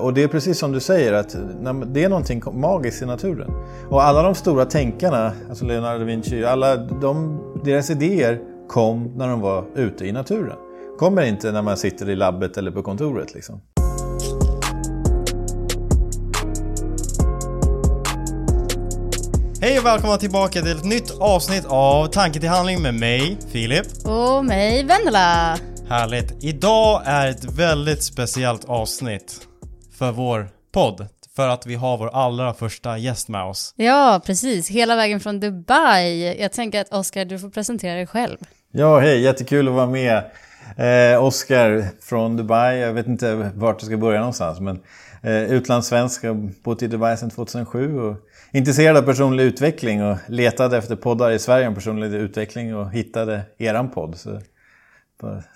Och det är precis som du säger att det är någonting magiskt i naturen. Och alla de stora tänkarna, alltså Leonardo da Vinci, alla de, deras idéer kom när de var ute i naturen. Kommer inte när man sitter i labbet eller på kontoret liksom. Hej och välkomna tillbaka till ett nytt avsnitt av Tanke till handling med mig, Filip. Och mig, Vendela. Härligt. Idag är ett väldigt speciellt avsnitt för vår podd. För att vi har vår allra första gäst med oss. Ja, precis. Hela vägen från Dubai. Jag tänker att Oskar, du får presentera dig själv. Ja, hej. Jättekul att vara med. Eh, Oskar från Dubai. Jag vet inte vart jag ska börja någonstans. Men eh, utlandssvensk. Jag har bott i Dubai sedan 2007. Och intresserad av personlig utveckling och letade efter poddar i Sverige om personlig utveckling och hittade eran podd. Så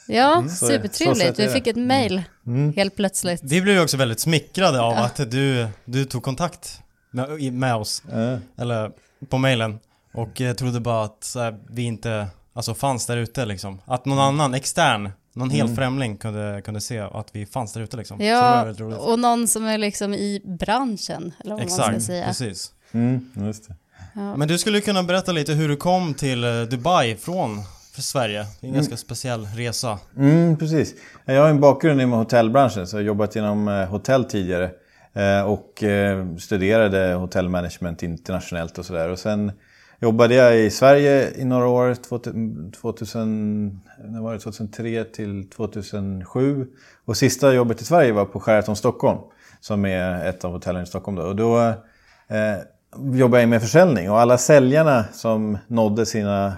Ja, mm. supertrevligt. Vi fick ett mail mm. helt plötsligt. Vi blev också väldigt smickrade av ja. att du, du tog kontakt med, med oss. Mm. Eller på mailen. Och jag trodde bara att här, vi inte alltså, fanns där ute liksom. Att någon annan extern någon helt mm. främling kunde, kunde se att vi fanns där ute liksom. Ja, och någon som är liksom i branschen, eller vad Exakt, man ska säga. precis. Mm, just det. Ja. Men du skulle kunna berätta lite hur du kom till eh, Dubai från för Sverige. Det är en mm. ganska speciell resa. Mm, precis. Jag har en bakgrund inom hotellbranschen så jag har jobbat inom eh, hotell tidigare. Eh, och eh, studerade hotellmanagement internationellt och sådär. Och sen jobbade jag i Sverige i några år, 2000, var det, 2003 till 2007. Och sista jobbet i Sverige var på Sheraton Stockholm, som är ett av hotellen i Stockholm. Då. Och då eh, jobbade jag med försäljning och alla säljarna som nådde sina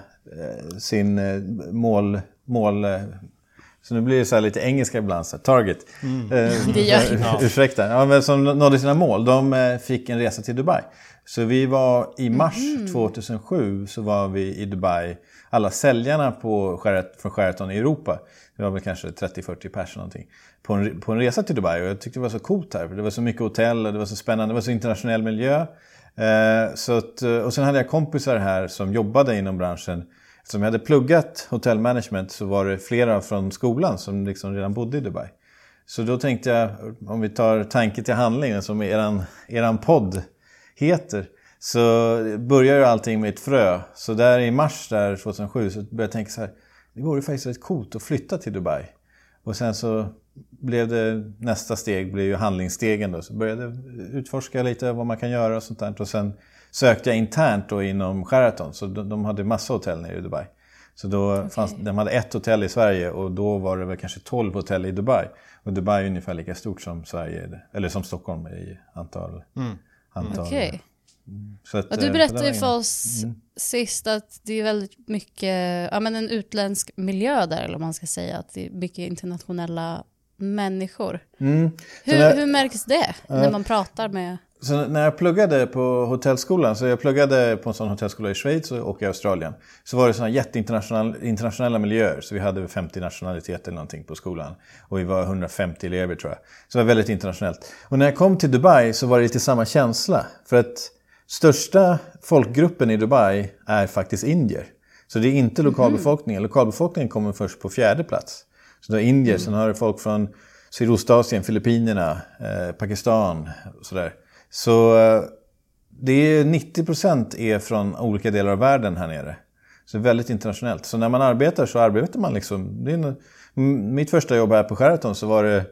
sin eh, mål, mål eh, så nu blir det så lite engelska ibland, så target. Mm. det gör ja. Ursäkta. Ja, men som nådde sina mål, de fick en resa till Dubai. Så vi var i mars mm. 2007 så var vi i Dubai. Alla säljarna på Sheraton, från Sheraton i Europa, det var väl kanske 30-40 pers någonting, på en, på en resa till Dubai. Och jag tyckte det var så coolt här, för det var så mycket hotell och det var så spännande, det var så internationell miljö. Eh, så att, eh, och sen hade jag kompisar här som jobbade inom branschen Eftersom jag hade pluggat hotellmanagement så var det flera från skolan som liksom redan bodde i Dubai. Så då tänkte jag, om vi tar tanke till handling alltså som eran, eran podd heter, så börjar ju allting med ett frö. Så där i mars där 2007 så började jag tänka så här, det vore faktiskt rätt coolt att flytta till Dubai. Och sen så blev det, nästa steg blev ju handlingsstegen då. Så började utforska lite vad man kan göra och sånt där. Och sen sökte jag internt då inom Sheraton. Så de, de hade massa hotell nere i Dubai. Så då okay. fanns, de hade ett hotell i Sverige och då var det väl kanske 12 hotell i Dubai. Och Dubai är ungefär lika stort som Sverige, eller som Stockholm i antal. Mm. antal okay. Så att, du eh, berättade för oss mm. sist att det är väldigt mycket, ja men en utländsk miljö där eller vad man ska säga, att det är mycket internationella människor. Mm. Hur, när, hur märks det när man pratar med så när jag pluggade på hotellskolan, så jag pluggade på en sån hotellskola i Schweiz och i Australien. Så var det såna jätteinternationella miljöer. Så vi hade 50 nationaliteter eller någonting på skolan. Och vi var 150 elever tror jag. Så det var väldigt internationellt. Och när jag kom till Dubai så var det lite samma känsla. För att största folkgruppen i Dubai är faktiskt indier. Så det är inte mhm. lokalbefolkningen. Lokalbefolkningen kommer först på fjärde plats. Så det är indier, mm. sen har du folk från Sydostasien, Filippinerna, eh, Pakistan och sådär. Så eh, det är 90% är från olika delar av världen här nere. Så det är väldigt internationellt. Så när man arbetar så arbetar man liksom... Det är en, mitt första jobb här på Sheraton så var det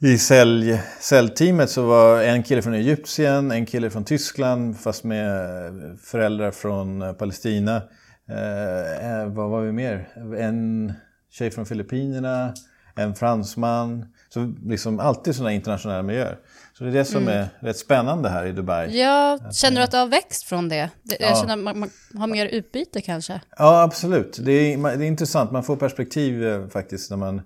i sälj, säljteamet så var en kille från Egypten, en kille från Tyskland fast med föräldrar från Palestina. Eh, eh vad var vi mer? En tjej från Filippinerna, en fransman. Så liksom alltid sådana internationella miljöer. Så det är det som mm. är rätt spännande här i Dubai. Ja, känner du att det har växt från det? Jag ja. känner att man, man, har mer utbyte kanske? Ja, absolut. Det är, det är intressant. Man får perspektiv eh, faktiskt när man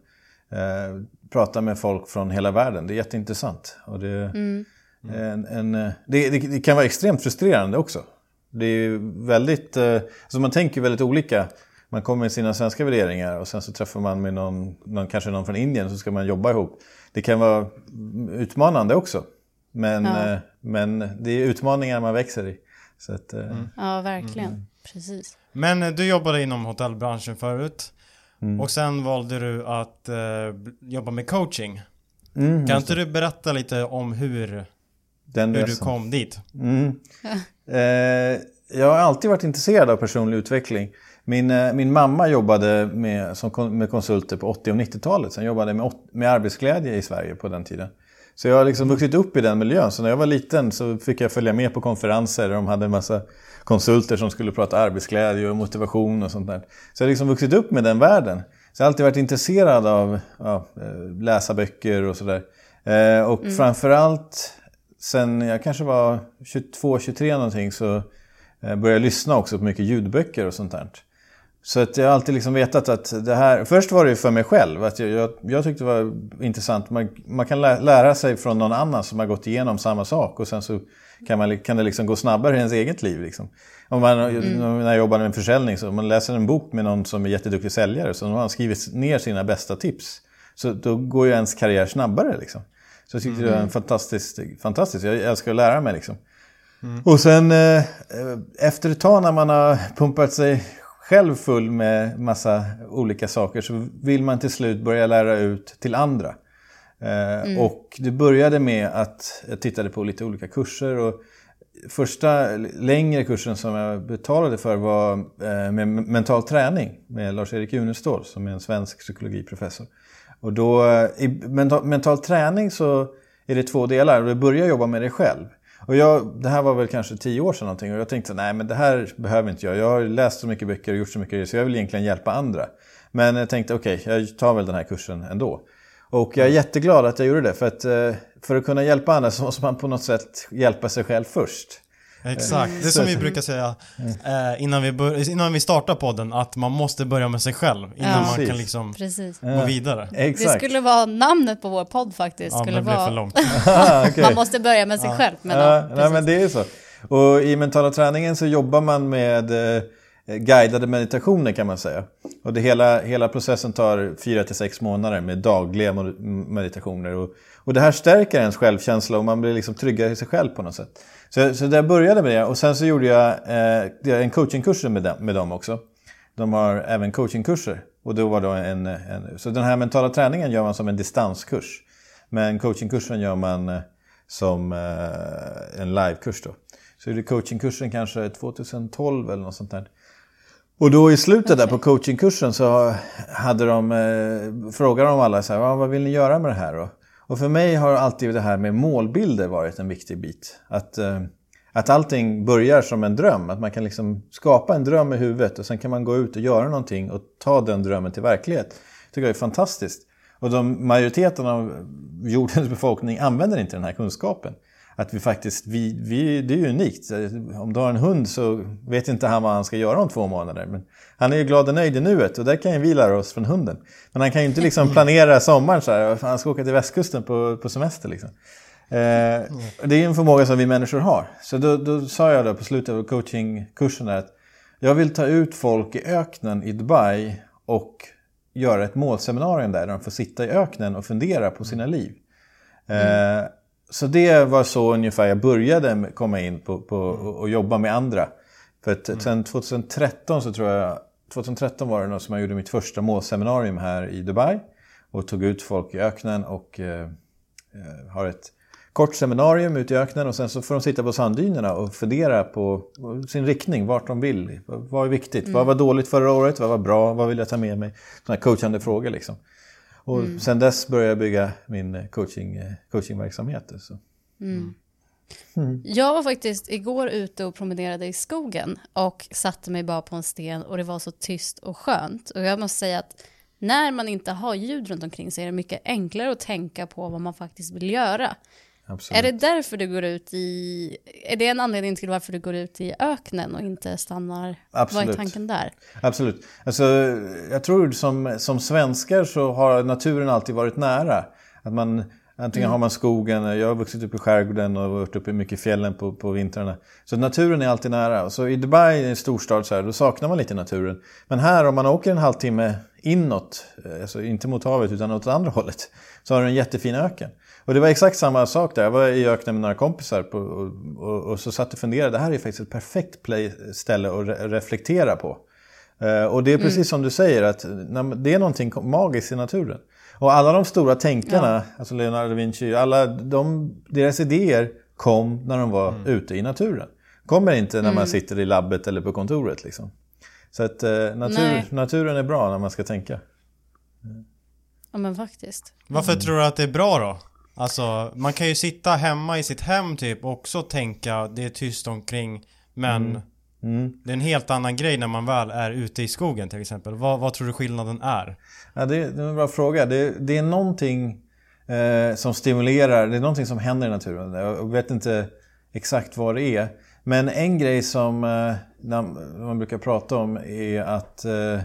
eh, pratar med folk från hela världen. Det är jätteintressant. Och det, mm. en, en, eh, det, det, kan vara extremt frustrerande också. Det är väldigt, eh, alltså man tänker väldigt olika man kommer med sina svenska värderingar och sen så träffar man med någon, någon, kanske någon från Indien så ska man jobba ihop. Det kan vara utmanande också. Men, ja. eh, men det är utmaningar man växer i. Så att, eh, mm. Ja, verkligen. Mm. Precis. Men eh, du jobbade inom hotellbranschen förut. Mm. Och sen valde du att eh, jobba med coaching. Mm, kan inte du berätta lite om hur, Den hur du kom dit? Mm. eh, jag har alltid varit intresserad av personlig utveckling. Min, eh, min mamma jobbade med, som, med konsulter på 80 och 90-talet. Sen jobbade med, med arbetsglädje i Sverige på den tiden. Så jag har liksom vuxit upp i den miljön. Så när jag var liten så fick jag följa med på konferenser där de hade en massa konsulter som skulle prata arbetsglädje och motivation och sånt där. Så jag har liksom vuxit upp med den världen. Så jag har alltid varit intresserad av ja, eh, läsa böcker och sådär. Eh, och mm. framförallt sen jag kanske var 22-23 någonting så eh, började jag lyssna också på mycket ljudböcker och sånt där. Så att jag har alltid liksom vetat att det här... Först var det ju för mig själv. Att jag, jag, jag tyckte det var intressant. Man, man kan lära sig från någon annan som har gått igenom samma sak. Och sen så kan, man, kan det liksom gå snabbare i ens eget liv. Liksom. Om man, mm. När jag jobbade med försäljning, så om man läser en bok med någon som är jätteduktig säljare. Så har han skrivit ner sina bästa tips. Så då går ju ens karriär snabbare. Liksom. Så jag tyckte mm. det var en fantastisk, fantastisk. Jag älskar att lära mig. Liksom. Mm. Och sen eh, efter ett tag när man har pumpat sig själv full med massa olika saker så vill man till slut börja lära ut till andra. Eh, mm. Och det började med att jag tittade på lite olika kurser. och Första längre kursen som jag betalade för var eh, med mental träning med Lars-Erik Unestål som är en svensk psykologiprofessor. Och då, I mental, mental träning så är det två delar. Du börjar jobba med dig själv. Och jag, det här var väl kanske tio år sedan någonting och jag tänkte nej men det här behöver inte jag. Jag har läst så mycket böcker och gjort så mycket så jag vill egentligen hjälpa andra. Men jag tänkte okej, okay, jag tar väl den här kursen ändå. Och jag är jätteglad att jag gjorde det för att eh, för att kunna hjälpa andra så måste man på något sätt hjälpa sig själv först. Exakt, det är som vi brukar säga eh, innan, vi bör, innan vi startar podden, att man måste börja med sig själv innan ja. man kan liksom Precis. gå vidare. Exakt. Det skulle vara namnet på vår podd faktiskt. Ja, skulle det vara... för långt. Man måste börja med sig ja. själv. Men, ja, nej, men det är så. Och i mentala träningen så jobbar man med eh, guidade meditationer kan man säga. Och det hela, hela processen tar 4 till sex månader med dagliga meditationer. Och, och det här stärker ens självkänsla och man blir liksom tryggare i sig själv på något sätt. Så, så det började med det och sen så gjorde jag eh, en coachingkurs med dem, med dem också. De har även coachingkurser. Och då var då en, en, så den här mentala träningen gör man som en distanskurs. Men coachingkursen gör man eh, som eh, en livekurs då. Så det coachingkursen kanske 2012 eller något sånt där. Och då i slutet där på coachingkursen så hade de, eh, frågade de alla så här, vad vill ni göra med det här då? Och för mig har alltid det här med målbilder varit en viktig bit. Att, eh, att allting börjar som en dröm. Att man kan liksom skapa en dröm i huvudet och sen kan man gå ut och göra någonting och ta den drömmen till verklighet. Det tycker jag är fantastiskt. Och de, majoriteten av jordens befolkning använder inte den här kunskapen att vi faktiskt, vi, vi, det är ju unikt. Om du har en hund så vet inte han vad han ska göra om två månader. Men han är ju glad och nöjd i nuet och där kan ju vi lära oss från hunden. Men han kan ju inte liksom planera sommaren så här, han ska åka till västkusten på, på semester liksom. Eh, det är en förmåga som vi människor har. Så då, då sa jag då på slutet av coachingkursen att jag vill ta ut folk i öknen i Dubai och göra ett målseminarium där, där de får sitta i öknen och fundera på sina liv. Mm så det var så ungefär jag började komma in på, på och jobba med andra. För att mm. sen 2013 så tror jag, 2013 var det nog som jag gjorde mitt första målseminarium här i Dubai. Och tog ut folk i öknen och eh, eh, har ett kort seminarium ute i öknen och sen så får de sitta på sanddynerna och fundera på sin riktning, vart de vill. Vad är viktigt? Mm. Vad var dåligt förra året? Vad var bra? Vad vill jag ta med mig? Sådana coachande frågor liksom. Och mm. sen dess började jag bygga min eh, coaching, eh, coachingverksamhet. Så. Mm. Mm. Jag var faktiskt igår ute och promenerade i skogen och satte mig bara på en sten och det var så tyst och skönt. Och jag måste säga att när man inte har ljud runt omkring sig är det mycket enklare att tänka på vad man faktiskt vill göra. Absolut. Är det därför du går ut i... Är det en anledning till varför du går ut i öknen och inte stannar? Absolut. Vad är tanken där? Absolut. Alltså, jag tror som, som svenskar så har naturen alltid varit nära. Att man, antingen mm. har man skogen, jag har vuxit upp i skärgården och varit uppe mycket i fjällen på, på vintrarna. Så naturen är alltid nära. Så i Dubai, en storstad, så här, då saknar man lite naturen. Men här om man åker en halvtimme inåt, alltså inte mot havet utan åt andra hållet, så har du en jättefin öken. Och det var exakt samma sak där. Jag var i öknen med några kompisar på, och, och, och, så satt och funderade. Det här är faktiskt ett perfekt play, ställe att re reflektera på. Uh, och det är precis mm. som du säger att det är någonting magiskt i naturen. Och alla de stora tänkarna, ja. alltså Leonardo da Vinci, alla de, deras idéer kom när de var mm. ute i naturen. Kommer inte när man mm. sitter i labbet eller på kontoret. Liksom. Så att eh, natur, naturen är bra när man ska tänka. Ja men faktiskt. Varför tror du att det är bra då? Alltså, man kan ju sitta hemma i sitt hem typ och också tänka det är tyst omkring men mm. Mm. Det är en helt annan grej när man väl är ute i skogen till exempel. Vad, vad tror du skillnaden är? Ja, det, det är en bra fråga. Det, det är någonting eh, som stimulerar, det är någonting som händer i naturen. Jag vet inte exakt vad det är. Men en grej som eh, man brukar prata om är att eh,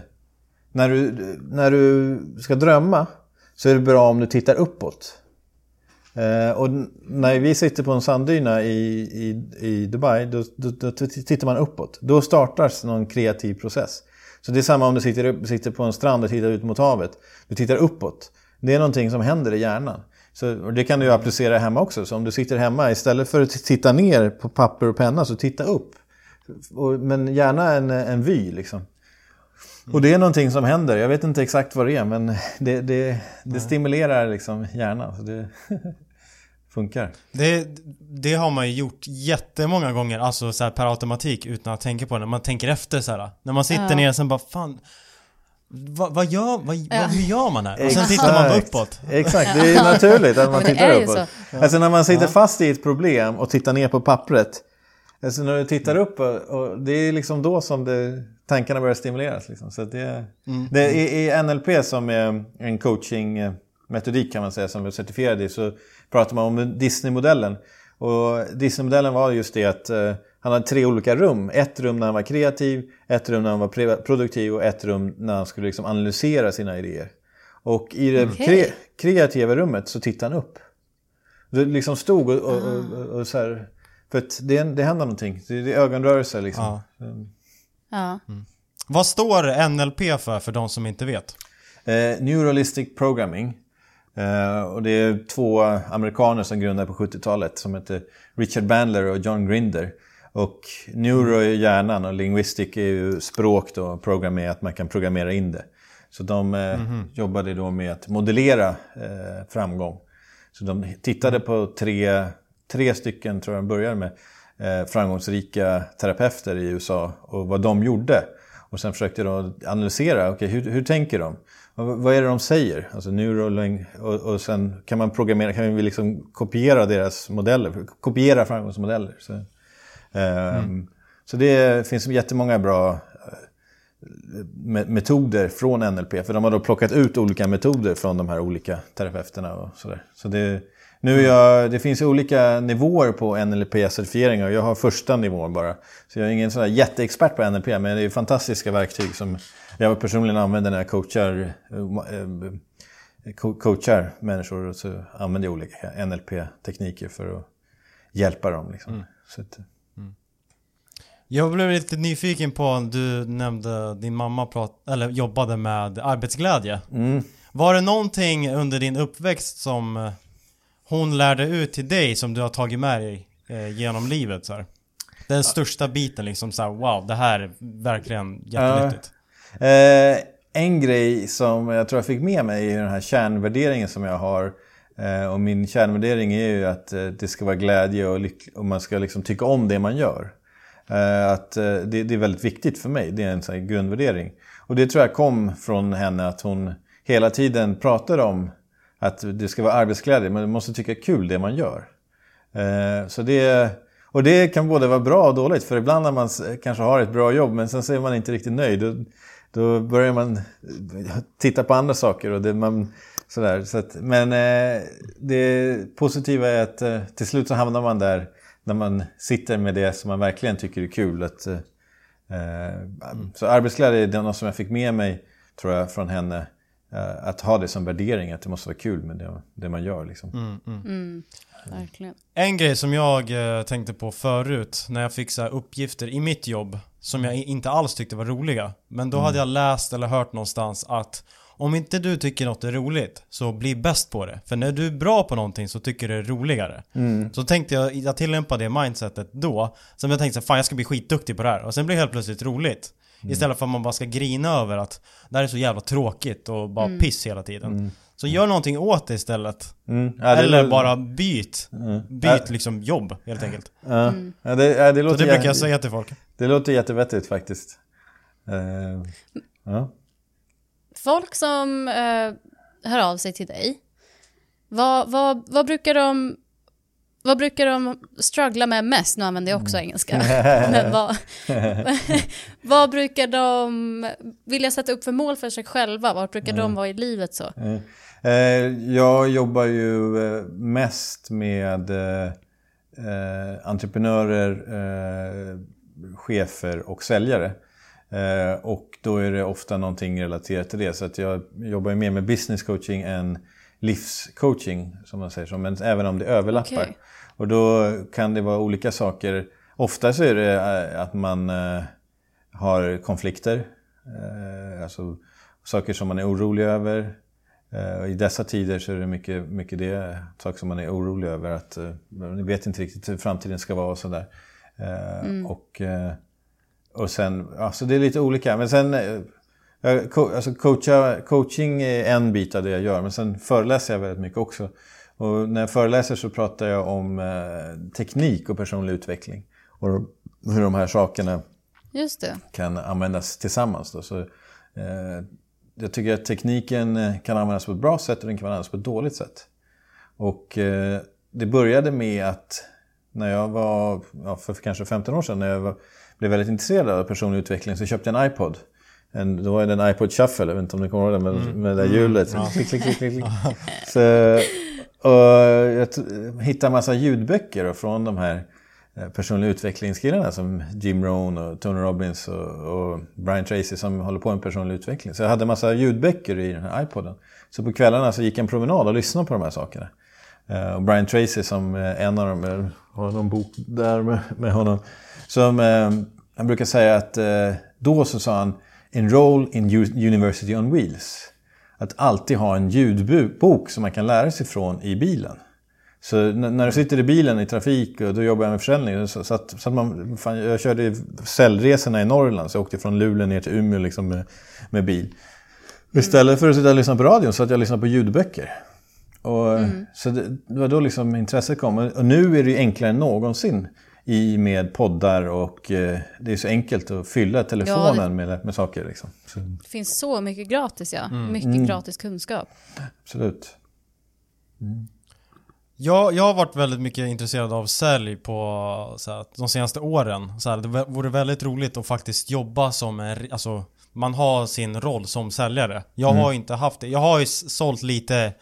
när, du, när du ska drömma så är det bra om du tittar uppåt. Eh, och när vi sitter på en sanddyna i, i, i Dubai, då, då, då, tittar man uppåt. Då startas någon kreativ process. Så det är samma om du sitter, sitter på en strand och tittar ut mot havet. Du tittar uppåt. Det är någonting som händer i hjärnan. Så, det kan du applicera hemma också. Så om du sitter hemma, istället för att titta ner på papper och penna, så titta upp. Men gärna en, en vy liksom. Och det är någonting som händer. Jag vet inte exakt vad det är, men det, det, det stimulerar liksom hjärnan. Det funkar. Det, det har man ju gjort jättemånga gånger, alltså så per automatik utan att tänka på det. Man tänker efter så här. När man sitter ja. ner och sen bara fan vad, vad gör, vad, ja. hur gör man här? Och sen tittar man uppåt. Exakt, det är naturligt att man tittar uppåt. Alltså när man sitter fast i ett problem och tittar ner på pappret. Alltså när du tittar upp, och, det är liksom då som det, tankarna börjar stimuleras. Liksom. Så det, mm. det, i, I NLP som är en coachingmetodik kan man säga som vi är certifierade i så pratar man om Disney-modellen. Och Disney-modellen var just det att uh, han hade tre olika rum. Ett rum när han var kreativ, ett rum när han var produktiv och ett rum när han skulle liksom analysera sina idéer. Och i det okay. kre kreativa rummet så tittade han upp. Det liksom stod och, och, och, och så här, För att det, det händer någonting. Det, det är ögonrörelser liksom. Ja. Mm. ja. Mm. Vad står NLP för, för de som inte vet? Eh, Neuralistic Programming. Eh, och det är två amerikaner som grundade på 70-talet som heter Richard Bandler och John Grinder. Och neuro är hjärnan och linguistic är ju språk då, programmera, att man kan programmera in det. Så de mm -hmm. jobbade då med att modellera eh, framgång. Så de tittade på tre, tre stycken, tror jag de började med, eh, framgångsrika terapeuter i USA och vad de gjorde. Och sen försökte de analysera, okay, hur, hur tänker de? Vad är det de säger? Alltså neuro och, och sen kan man programmera, kan vi liksom kopiera deras modeller, kopiera framgångsmodeller. Så, um, mm. så det finns jättemånga bra eh, metoder från NLP. För de har då plockat ut olika metoder från de här olika terapeuterna och sådär. Så det, nu jag, det finns olika nivåer på NLP-certifieringar jag har första nivån bara. Så jag är ingen sån jätteexpert på NLP men det är fantastiska verktyg som jag personligen använder när jag coachar, eh, coachar människor. Och så använder jag olika NLP-tekniker för att hjälpa dem. Liksom. Mm. Att, mm. Jag blev lite nyfiken på, du nämnde din mamma prat, eller jobbade med arbetsglädje. Mm. Var det någonting under din uppväxt som eh, hon lärde ut till dig som du har tagit med dig eh, genom livet? Så här? Den största biten liksom så här, wow, det här är verkligen jättenyttigt. Eh, en grej som jag tror jag fick med mig är den här kärnvärderingen som jag har. Uh, och min kärnvärdering är ju att eh, det ska vara glädje och, och man ska liksom tycka om det man gör. Eh, att det, det, är väldigt viktigt för mig, det är en sån grundvärdering. Och det tror jag kom från henne att hon hela tiden pratade om att det ska vara arbetsglädje, men man måste tycka kul det man gör. Eh, så det, och det kan både vara bra och dåligt, för ibland när man kanske har ett bra jobb men sen så är man inte riktigt nöjd. Då, då börjar man eh, titta på andra saker. Och det, man, sådär. Så att, men eh, det positiva är att till slut så hamnar man där när man sitter med det som man verkligen tycker är kul. Att, eh, så arbetsglädje är något som jag fick med mig, tror jag, från henne. Eh, att ha det som värdering, att det måste vara kul med det, det man gör. Liksom. Mm, mm. Mm, verkligen. En grej som jag eh, tänkte på förut när jag fick så uppgifter i mitt jobb som jag inte alls tyckte var roliga. Men då mm. hade jag läst eller hört någonstans att om inte du tycker något är roligt så bli bäst på det. För när du är bra på någonting så tycker du det är roligare. Mm. Så tänkte jag, jag tillämpade det mindsetet då. Sen jag tänkte så fan jag ska bli skitduktig på det här. Och sen blir det helt plötsligt roligt. Mm. Istället för att man bara ska grina över att det här är så jävla tråkigt och bara mm. piss hela tiden. Mm. Så gör någonting åt det istället. Mm. Ja, det Eller bara byt. Mm. Byt liksom jobb helt enkelt. Ja. Mm. Ja, det, ja, det, låter Så det brukar jag säga till folk. Det låter jättevettigt faktiskt. Uh, ja. Folk som uh, hör av sig till dig, vad, vad, vad brukar de vad brukar de struggla med mest? Nu använder jag också mm. engelska. Men vad, vad brukar de vilja sätta upp för mål för sig själva? Vad brukar mm. de vara i livet så? Mm. Eh, jag jobbar ju eh, mest med eh, entreprenörer, chefer och säljare. Och då är det ofta någonting relaterat till det. Så att jag jobbar mer med business coaching än livscoaching, som man säger så. Men även om det överlappar. Okay. Och då kan det vara olika saker. Ofta så är det att man har konflikter. Alltså saker som man är orolig över. Eh, I dessa tider så är det mycket, mycket det, saker som man är orolig över. Att eh, ni vet inte riktigt hur framtiden ska vara och sådär. Eh, mm. Och, och sen, alltså det är lite olika. Men sen, alltså coacha, coaching är en bit av det jag gör. Men sen föreläser jag väldigt mycket också. Och när jag föreläser så pratar jag om teknik och personlig utveckling. Och hur de här sakerna kan användas tillsammans. Då. Så, jag tycker att tekniken eh, kan användas på ett bra sätt och den kan användas på ett dåligt sätt. Och eh, det började med att när jag var, ja, för kanske 15 år sedan, när jag var, blev väldigt intresserad av personlig utveckling så köpte jag en iPod. En, då var det en iPod Shuffle, jag vet inte om ni kommer ihåg det, med, mm. med det där hjulet. Mm. Klick, klick, klick, klick. Så, och jag hittade en massa ljudböcker från de här Eh, personliga utvecklingskillarna som Jim Rohn och Tony Robbins och, och, Brian Tracy som håller på med personlig utveckling. Så jag hade en massa ljudböcker i den här iPoden. Så på kvällarna så gick jag en promenad och lyssnade på de här sakerna. Uh, och Brian Tracy som uh, en av dem, jag har någon bok där med, med honom. Som, han brukar säga att då så sa han Enroll in University on Wheels. Att alltid ha en ljudbok som man kan lära sig från i bilen. Så när du sitter i bilen i trafik och då jobbar jag med försäljning. Så, så att, så att man, fan, jag körde säljresorna i Norrland så jag åkte från Luleå ner till Umeå liksom med, med bil. Istället för att sitta och lyssna på radion så att jag lyssnade på ljudböcker. Och, mm. Så det, det, var då liksom intresset kom. Och nu är det ju enklare än någonsin i med poddar och eh, det är så enkelt att fylla telefonen ja, det... med, med saker. Liksom. Så. Det finns så mycket gratis ja. Mm. Mycket mm. gratis kunskap. Absolut. Mm. Jag, jag har varit väldigt mycket intresserad av sälj på så här, de senaste åren. Så här, det vore väldigt roligt att faktiskt jobba som en, alltså man har sin roll som säljare. Jag mm. har inte haft det. Jag har ju sålt lite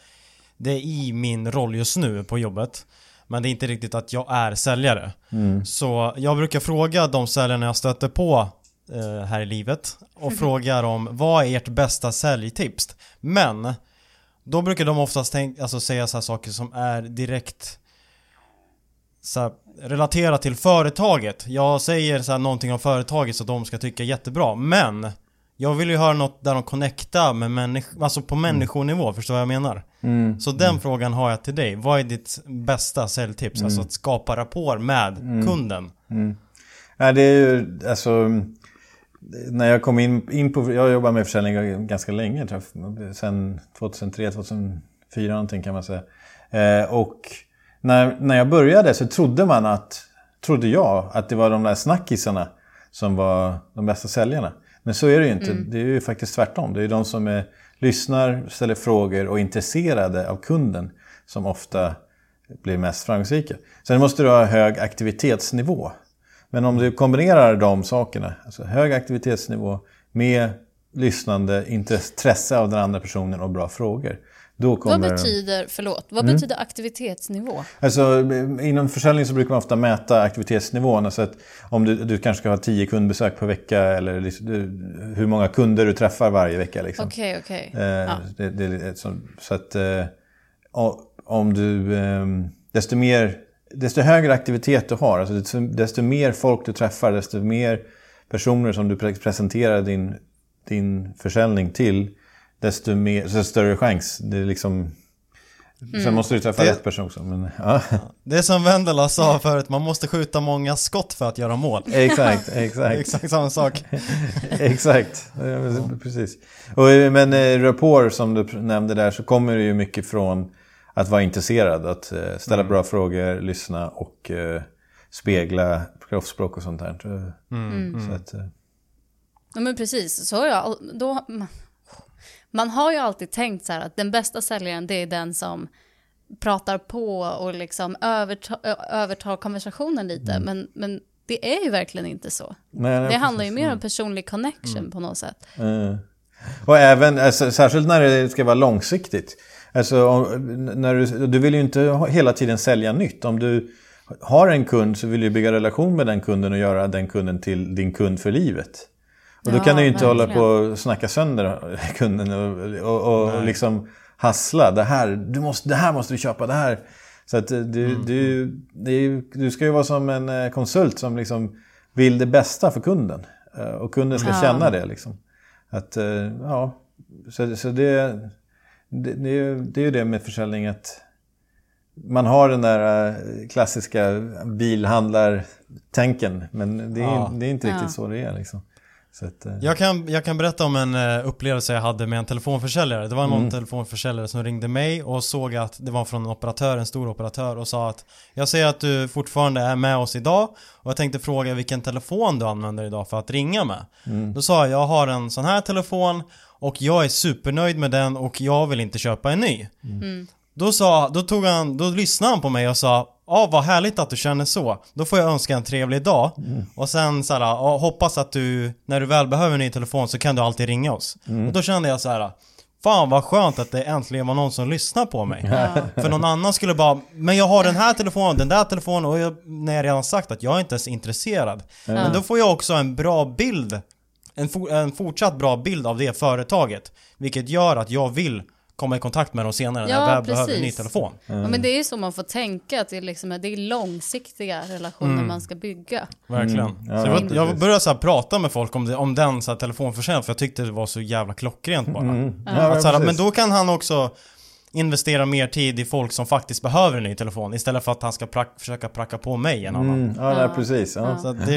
det i min roll just nu på jobbet. Men det är inte riktigt att jag är säljare. Mm. Så jag brukar fråga de säljarna jag stöter på eh, här i livet och frågar om vad är ert bästa säljtips? Men då brukar de oftast tänk, alltså säga så saker som är direkt så här, relaterat till företaget. Jag säger så här, någonting om företaget så de ska tycka jättebra, men jag vill ju höra något där de connectar med människor, alltså på mm. människonivå, förstår vad jag menar? Mm. Så den mm. frågan har jag till dig. Vad är ditt bästa säljtips? Alltså mm. Att skapa rapport med mm. kunden. Ja, det är ju, alltså när jag kom in, in på, jag har jobbat med försäljning ganska länge, sen 2003, 2004 någonting kan man säga. Eh, och när, när jag började så trodde man att, trodde jag, att det var de där snackisarna som var de bästa säljarna. Men så är det ju inte. Mm. Det är ju faktiskt tvärtom. Det är de som är, lyssnar, ställer frågor och är intresserade av kunden som ofta blir mest framgångsrika. Sen måste du ha hög aktivitetsnivå. Men om du kombinerar de sakerna, alltså hög aktivitetsnivå med lyssnande, intresse av den andra personen och bra frågor. Kommer vad betyder, förlåt, vad mm. betyder aktivitetsnivå? Alltså, inom försäljning så brukar man ofta mäta aktivitetsnivån. Alltså att om du, du kanske ska ha tio kundbesök per vecka eller liksom, hur många kunder du träffar varje vecka. Liksom. Okej, okay, okej. Okay. Eh, ja. så, så, att eh, om du, eh, desto mer desto högre aktivitet du har, alltså desto, desto, mer folk du träffar, desto mer personer som du presenterar din, din försäljning till, desto, mer, desto större chans. Det är liksom, Mm. Sen måste du träffa det, rätt person också. Men, ja. Det är som Vendela sa förut, man måste skjuta många skott för att göra mål. Exakt, exakt. exakt samma sak. exakt, precis. Och, men eh, rapport som du nämnde där så kommer det ju mycket från att vara intresserad, att eh, ställa mm. bra frågor, lyssna och uh, spegla kroppsspråk och sånt där. Mm. Mm. Så att, uh... Ja men precis, så har jag, då, man har ju alltid tänkt så här att den bästa säljaren det är den som pratar på och liksom övertar, övertar konversationen lite. Mm. Men, men det är ju verkligen inte så. Nej, nej, det handlar ju mer om mm. personlig connection mm. på något sätt. Mm. Och även, alltså, särskilt när det ska vara långsiktigt. Alltså, när du, du vill ju inte hela tiden sälja nytt. Om du har en kund så vill du bygga relation med den kunden och göra den kunden till din kund för livet. Och då ja, kan du ju inte verkligen. hålla på och snacka sönder kunden och, och, och liksom hassla. Det här, du måste, det här måste du köpa, det här. Så att du, mm. du, du, du ska ju vara som en eh, konsult som liksom vill det bästa för kunden. Eh, och kunden ska ja. känna det. Liksom. Att, eh, ja, så, så det, det, det, är, det är ju det med försäljning att man har den där klassiska bilhandlartänken men det är, ja. det är inte riktigt ja. så det är. Liksom. Att, eh. jag, kan, jag kan berätta om en uh, upplevelse jag hade med en telefonförsäljare. Det var någon mm. telefonförsäljare som ringde mig och såg att det var från en operatör, en stor operatör och sa att Jag ser att du fortfarande är med oss idag och jag tänkte fråga vilken telefon du använder idag för att ringa med. Mm. Då sa jag, jag har en sån här telefon och jag är supernöjd med den och jag vill inte köpa en ny. Mm. mm. Då sa, då tog han, då lyssnade han på mig och sa Ja, vad härligt att du känner så. Då får jag önska en trevlig dag. Mm. Och sen så här, ja, hoppas att du, när du väl behöver en ny telefon så kan du alltid ringa oss. Mm. Och då kände jag så här. Fan vad skönt att det äntligen var någon som lyssnar på mig. Ja. För någon annan skulle bara, men jag har den här telefonen, den där telefonen och jag, när jag redan sagt att jag är inte ens intresserad. Ja. Men då får jag också en bra bild, en, for, en fortsatt bra bild av det företaget. Vilket gör att jag vill komma i kontakt med dem senare ja, när jag behöver en ny telefon. Mm. Ja, men det är ju så man får tänka, att det är, liksom, det är långsiktiga relationer mm. man ska bygga. Verkligen. Mm. Ja, så jag, jag började så prata med folk om, det, om den så telefonförsäljningen, för jag tyckte det var så jävla klockrent bara. Mm. Ja, så här, men då kan han också investera mer tid i folk som faktiskt behöver en ny telefon istället för att han ska prack, försöka pracka på mig en annan. Mm. Ja, ja, precis. Ja. Så, det,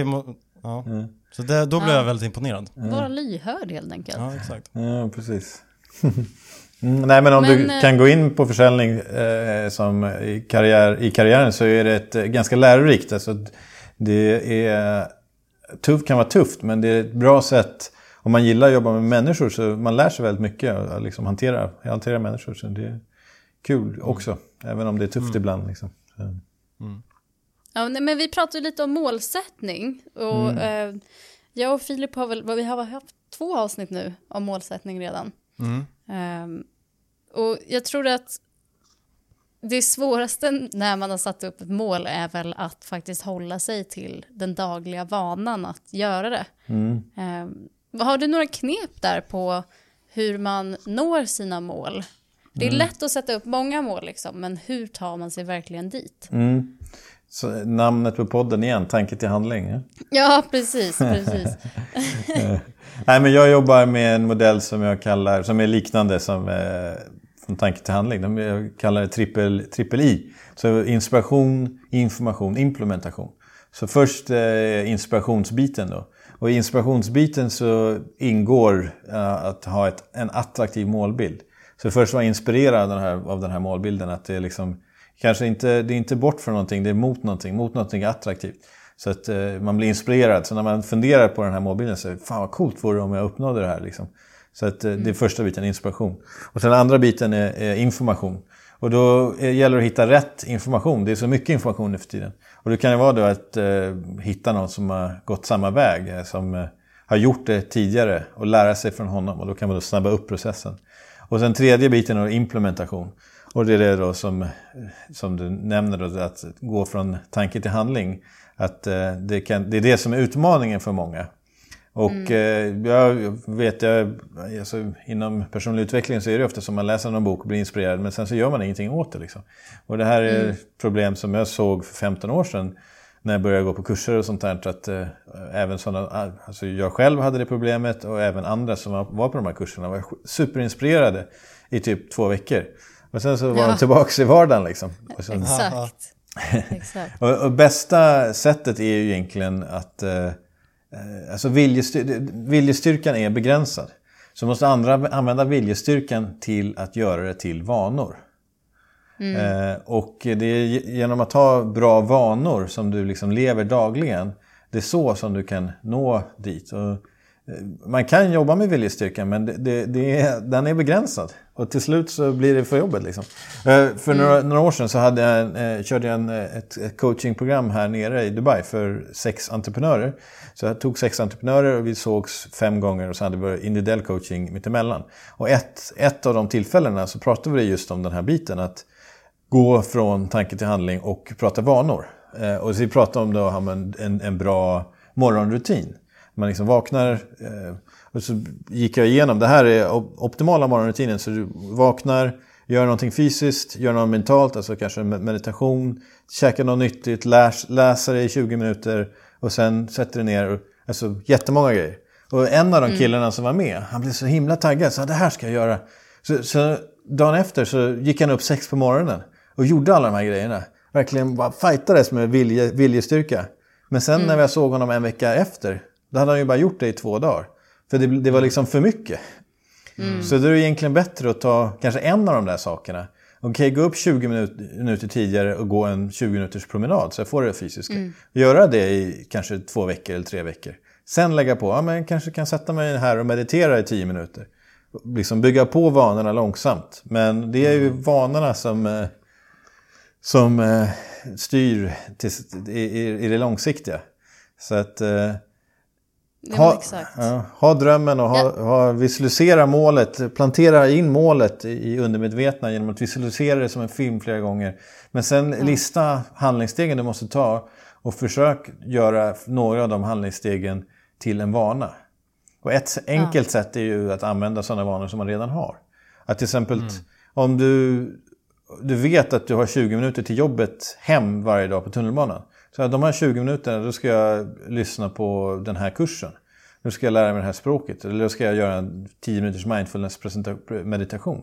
ja. så det, då blev jag väldigt imponerad. Vara lyhörd helt enkelt. Ja, exakt. Ja, precis. Mm, nej men om men, du kan gå in på försäljning eh, som i, karriär, i karriären så är det ett, eh, ganska lärorikt. Alltså, det är tufft, kan vara tufft men det är ett bra sätt om man gillar att jobba med människor så man lär sig väldigt mycket att liksom hantera, hantera människor. Så det är kul också, mm. även om det är tufft mm. ibland. Liksom. Mm. Ja, men vi pratade lite om målsättning. Och, mm. eh, jag och Filip har väl, vi har haft två avsnitt nu om målsättning redan. Mm. Um, och jag tror att det svåraste när man har satt upp ett mål är väl att faktiskt hålla sig till den dagliga vanan att göra det. Mm. Um, har du några knep där på hur man når sina mål? Det är mm. lätt att sätta upp många mål, liksom, men hur tar man sig verkligen dit? Mm. Så namnet på podden igen, Tanke till handling. Ja, ja precis. precis. Nej, men jag jobbar med en modell som jag kallar, som är liknande som eh, från tanke till handling. Jag kallar det trippel, trippel I. Så inspiration, information, implementation. Så först eh, inspirationsbiten då. Och i inspirationsbiten så ingår eh, att ha ett, en attraktiv målbild. Så först vara inspirerad av den här, av den här målbilden. Att det är liksom, kanske inte, det är inte bort från någonting, det är mot någonting, mot någonting attraktivt. Så att eh, man blir inspirerad. Så när man funderar på den här målbilden så fan vad coolt vore det om jag uppnådde det här. Liksom. Så att, eh, det är mm. första biten, inspiration. Och sen den andra biten är, är information. Och då gäller det att hitta rätt information. Det är så mycket information nu för tiden. Och det kan ju vara då att eh, hitta någon som har gått samma väg. Eh, som eh, har gjort det tidigare och lära sig från honom. Och då kan man då snabba upp processen. Och sen tredje biten är implementation. Och det är det då som, som du nämner, då, att gå från tanke till handling. Att eh, det, kan, det är det som är utmaningen för många. Och mm. eh, jag vet, jag, alltså, inom personlig utveckling så är det ofta som man läser någon bok och blir inspirerad men sen så gör man ingenting åt det. Liksom. Och det här är mm. problem som jag såg för 15 år sedan när jag började gå på kurser och sånt där. Att, eh, även sådana, alltså jag själv hade det problemet och även andra som var på de här kurserna var superinspirerade i typ två veckor. Och sen så var ja. de tillbaka i vardagen liksom. Sen... Exakt. Exakt. och, och, bästa sättet är ju egentligen att eh, alltså viljestyr viljestyrkan är begränsad. Så måste andra använda viljestyrkan till att göra det till vanor. Mm. Eh, och det är genom att ha bra vanor som du liksom lever dagligen. Det är så som du kan nå dit. Och man kan jobba med viljestyrka men det, det, det är, den är begränsad. Och till slut så blir det för jobbet. Liksom. Eh, för mm. några, några, år sedan så hade jag, eh, körde jag en, eh, ett, ett coachingprogram här nere i Dubai för sex entreprenörer. Så jag tog sex entreprenörer och vi sågs fem gånger och så hade vi individuell coaching mittemellan. Och ett, ett av de tillfällena så pratade vi just om den här biten. Att gå från tanke till handling och prata vanor. Och så vi pratade om en, en, en bra morgonrutin. Man liksom vaknar eh, och så gick jag igenom, det här är optimala morgonrutinen. Så du vaknar, gör någonting fysiskt, gör något mentalt, alltså kanske meditation, käkar något nyttigt, läs, läser i 20 minuter och sen sätter dig ner. Och, alltså jättemånga grejer. Och en av de mm. killarna mm. som var med, han blev så himla taggad, så det här ska jag göra. Så, så dagen efter så gick han upp sex på morgonen och gjorde alla de här grejerna. Verkligen bara fightades med vilje, viljestyrka. Men sen mm. när jag såg honom en vecka efter då hade han ju bara gjort det i två dagar. För det, det var liksom för mycket. Mm. Så då är det egentligen bättre att ta kanske en av de där sakerna. Okej, okay, gå upp 20 minuter, tidigare och gå en 20 minuters promenad så jag får det fysiska. Mm. Göra det i kanske två veckor eller tre veckor. Sen lägga på, ja men kanske kan sätta mig här och meditera i 10 minuter. Liksom bygga på vanorna långsamt. Men det är ju mm. vanorna som, eh, som eh, styr till, i, i, det långsiktiga. Så att ha, ja, ha drömmen och ha, ja. ha, visualisera målet. Plantera in målet i undermedvetna genom att visualisera det som en film flera gånger. Men sen ja. lista handlingsstegen du måste ta och försök göra några av de handlingsstegen till en vana. Och ett enkelt sätt är ju att använda sådana vanor som man redan har. Att till exempel mm. om du, du vet att du har 20 minuter till jobbet hem varje dag på tunnelbanan. Så de här 20 minuterna, då ska jag lyssna på den här kursen. Nu ska jag lära mig det här språket. Eller då ska jag göra en 10 minuters mindfulness-meditation.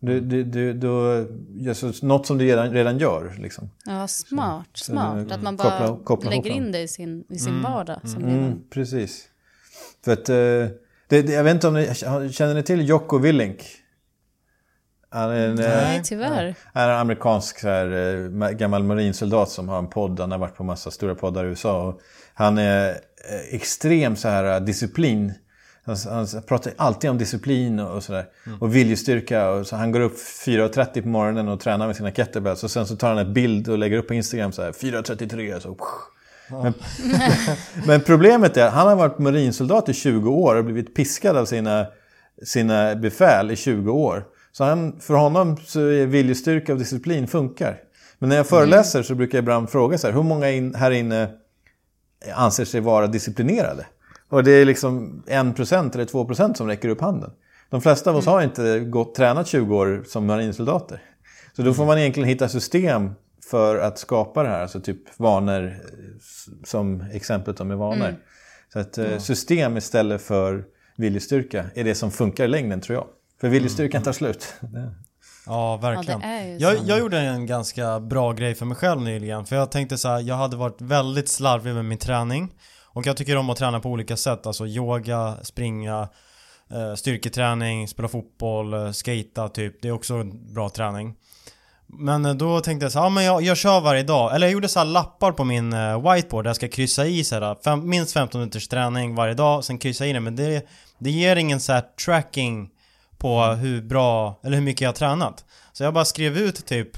Du, du, du, du, alltså, något som du redan, redan gör. Liksom. Ja, smart. Så, smart. att man bara koppla, koppla lägger in det i sin, i sin mm. vardag. Som mm, mm, precis. För att, eh, det, jag vet inte om ni känner ni till Jocko Willink? Han är en, Nej, eh, tyvärr. Han är en amerikansk så här, eh, gammal marinsoldat som har en podd. Han har varit på massa stora poddar i USA. Och han är eh, extrem så här disciplin. Han, han pratar alltid om disciplin och, sådär. Mm. Och viljestyrka. Och så han går upp 4.30 på morgonen och tränar med sina kettlebells. Och sen så tar han en bild och lägger upp på Instagram så här 4.33. Så, men, men, problemet är att han har varit marinsoldat i 20 år och blivit piskad av sina, sina befäl i 20 år. Så han, för honom så är viljestyrka och disciplin funkar. Men när jag föreläser så brukar jag ibland fråga så här, hur många in, här inne anser sig vara disciplinerade? Och det är liksom 1% eller 2% som räcker upp handen. De flesta av oss mm. har inte gått, tränat 20 år som marinsoldater. Så då får man egentligen hitta system för att skapa det här, alltså typ vanor som exemplet med vanor. Mm. Så att eh, system istället för viljestyrka är det som funkar i längden tror jag. För viljestyrkan tar slut. Ja, verkligen. Ja, jag, jag gjorde en ganska bra grej för mig själv nyligen. För jag tänkte så här, jag hade varit väldigt slarvig med min träning. Och jag tycker om att träna på olika sätt. Alltså yoga, springa, eh, styrketräning, spela fotboll, eh, skata typ. Det är också bra träning. Men eh, då tänkte jag så ja men jag, jag kör varje dag. Eller jag gjorde så lappar på min whiteboard där jag ska kryssa i så här, fem, minst 15 minuters träning varje dag. Sen kryssa i det. Men det, det ger ingen så tracking på hur bra, eller hur mycket jag har tränat. Så jag bara skrev ut typ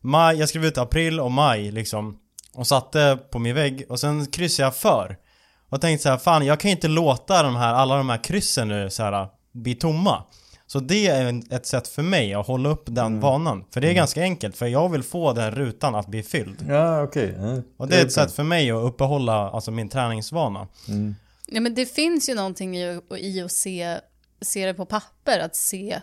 maj, jag skrev ut april och maj liksom. Och satte på min vägg och sen kryssade jag för. Och tänkte så här, fan jag kan ju inte låta de här, alla de här kryssen nu så här, bli tomma. Så det är ett sätt för mig att hålla upp den mm. vanan. För det är mm. ganska enkelt, för jag vill få den rutan att bli fylld. Ja, okej. Okay. Mm. Och det är ett sätt för mig att uppehålla alltså, min träningsvana. Mm. Ja, men det finns ju någonting i, i att se se det på papper, att se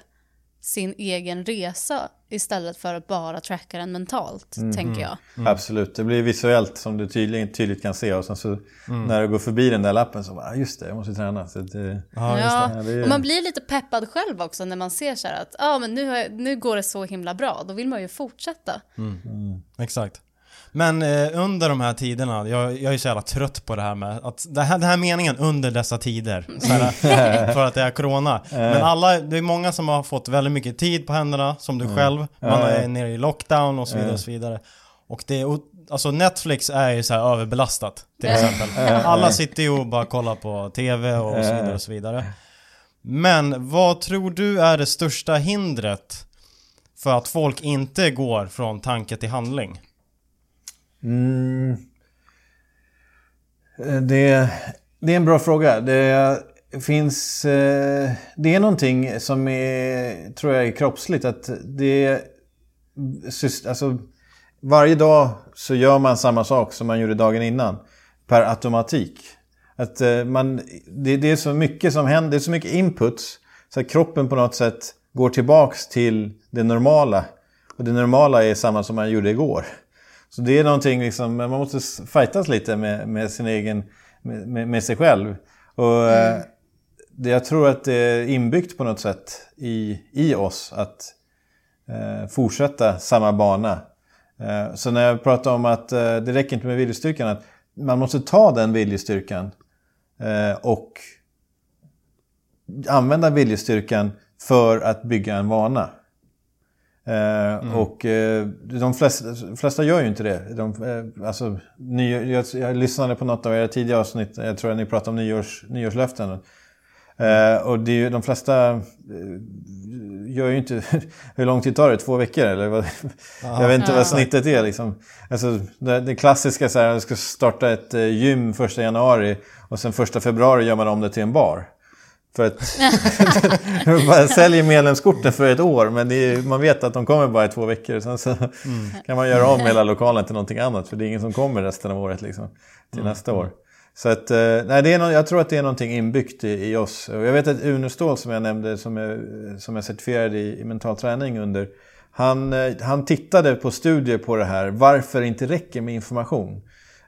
sin egen resa istället för att bara tracka den mentalt, mm. tänker jag. Mm. Absolut, det blir visuellt som du tydligt, tydligt kan se och sen så mm. när du går förbi den där lappen så bara, just det, jag måste träna. Så det, ja, ja. Det. Det och man blir lite peppad själv också när man ser så här att ah, men nu, jag, nu går det så himla bra, då vill man ju fortsätta. Mm. Mm. Exakt. Men eh, under de här tiderna, jag, jag är så jävla trött på det här med att det här, den här meningen under dessa tider, här, för att det är corona. Men alla, det är många som har fått väldigt mycket tid på händerna, som du mm. själv. Man är nere i lockdown och så vidare och så vidare. Och det är, alltså Netflix är ju så här överbelastat till exempel. Alla sitter ju och bara kollar på TV och så vidare och så vidare. Men vad tror du är det största hindret för att folk inte går från tanke till handling? Mm. Eh, det, det är en bra fråga. Det finns... Eh, det är någonting som är, tror jag är kroppsligt. Att det alltså, varje dag så gör man samma sak som man gjorde dagen innan. Per automatik. Att eh, man, det, det är så mycket som händer, det är så mycket inputs. Så att kroppen på något sätt går tillbaks till det normala. Och det normala är samma som man gjorde igår. Så det är någonting liksom, man måste fightas lite med, med sin egen, med, med sig själv. Och mm. det, jag tror att det är inbyggt på något sätt i, i oss att eh, fortsätta samma bana. Eh, så när jag pratar om att eh, det räcker inte med viljestyrkan, att man måste ta den viljestyrkan eh, och använda viljestyrkan för att bygga en vana. Eh, mm. Och eh, de flesta, flesta, gör ju inte det. De, eh, alltså, ny, jag, jag, lyssnade på något av era tidigare avsnitt, jag tror att ni pratade om nyårs, nyårslöften. Mm. och det är ju, de flesta gör ju inte... hur lång tid tar det? Två veckor eller? Vad, jag vet inte vad snittet är liksom. Alltså, det, det klassiska så här, jag ska starta ett gym första januari och sen första februari gör man om det till en bar. För att man säljer medlemskorten för ett år men är, man vet att de kommer bara i två veckor. Sen så mm. kan man göra om hela lokalen till någonting annat för det är ingen som kommer resten av året liksom, till mm. nästa år. Så att, eh, nej, det är no jag tror att det är någonting inbyggt i, i oss. Och jag vet att Uno Ståhl som jag nämnde som är, som är certifierad i, i mental träning under han, eh, han tittade på studier på det här, varför det inte räcker med information.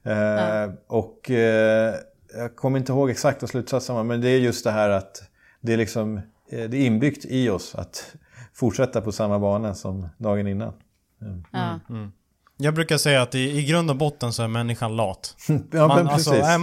Mm. Eh, och eh, jag kommer inte ihåg exakta slutsatserna, men det är just det här att det är, liksom, eh, det är inbyggt i oss att fortsätta på samma bana som dagen innan. Mm. Ja. Mm. Jag brukar säga att i, i grund och botten så är människan lat. ja, man, alltså, är,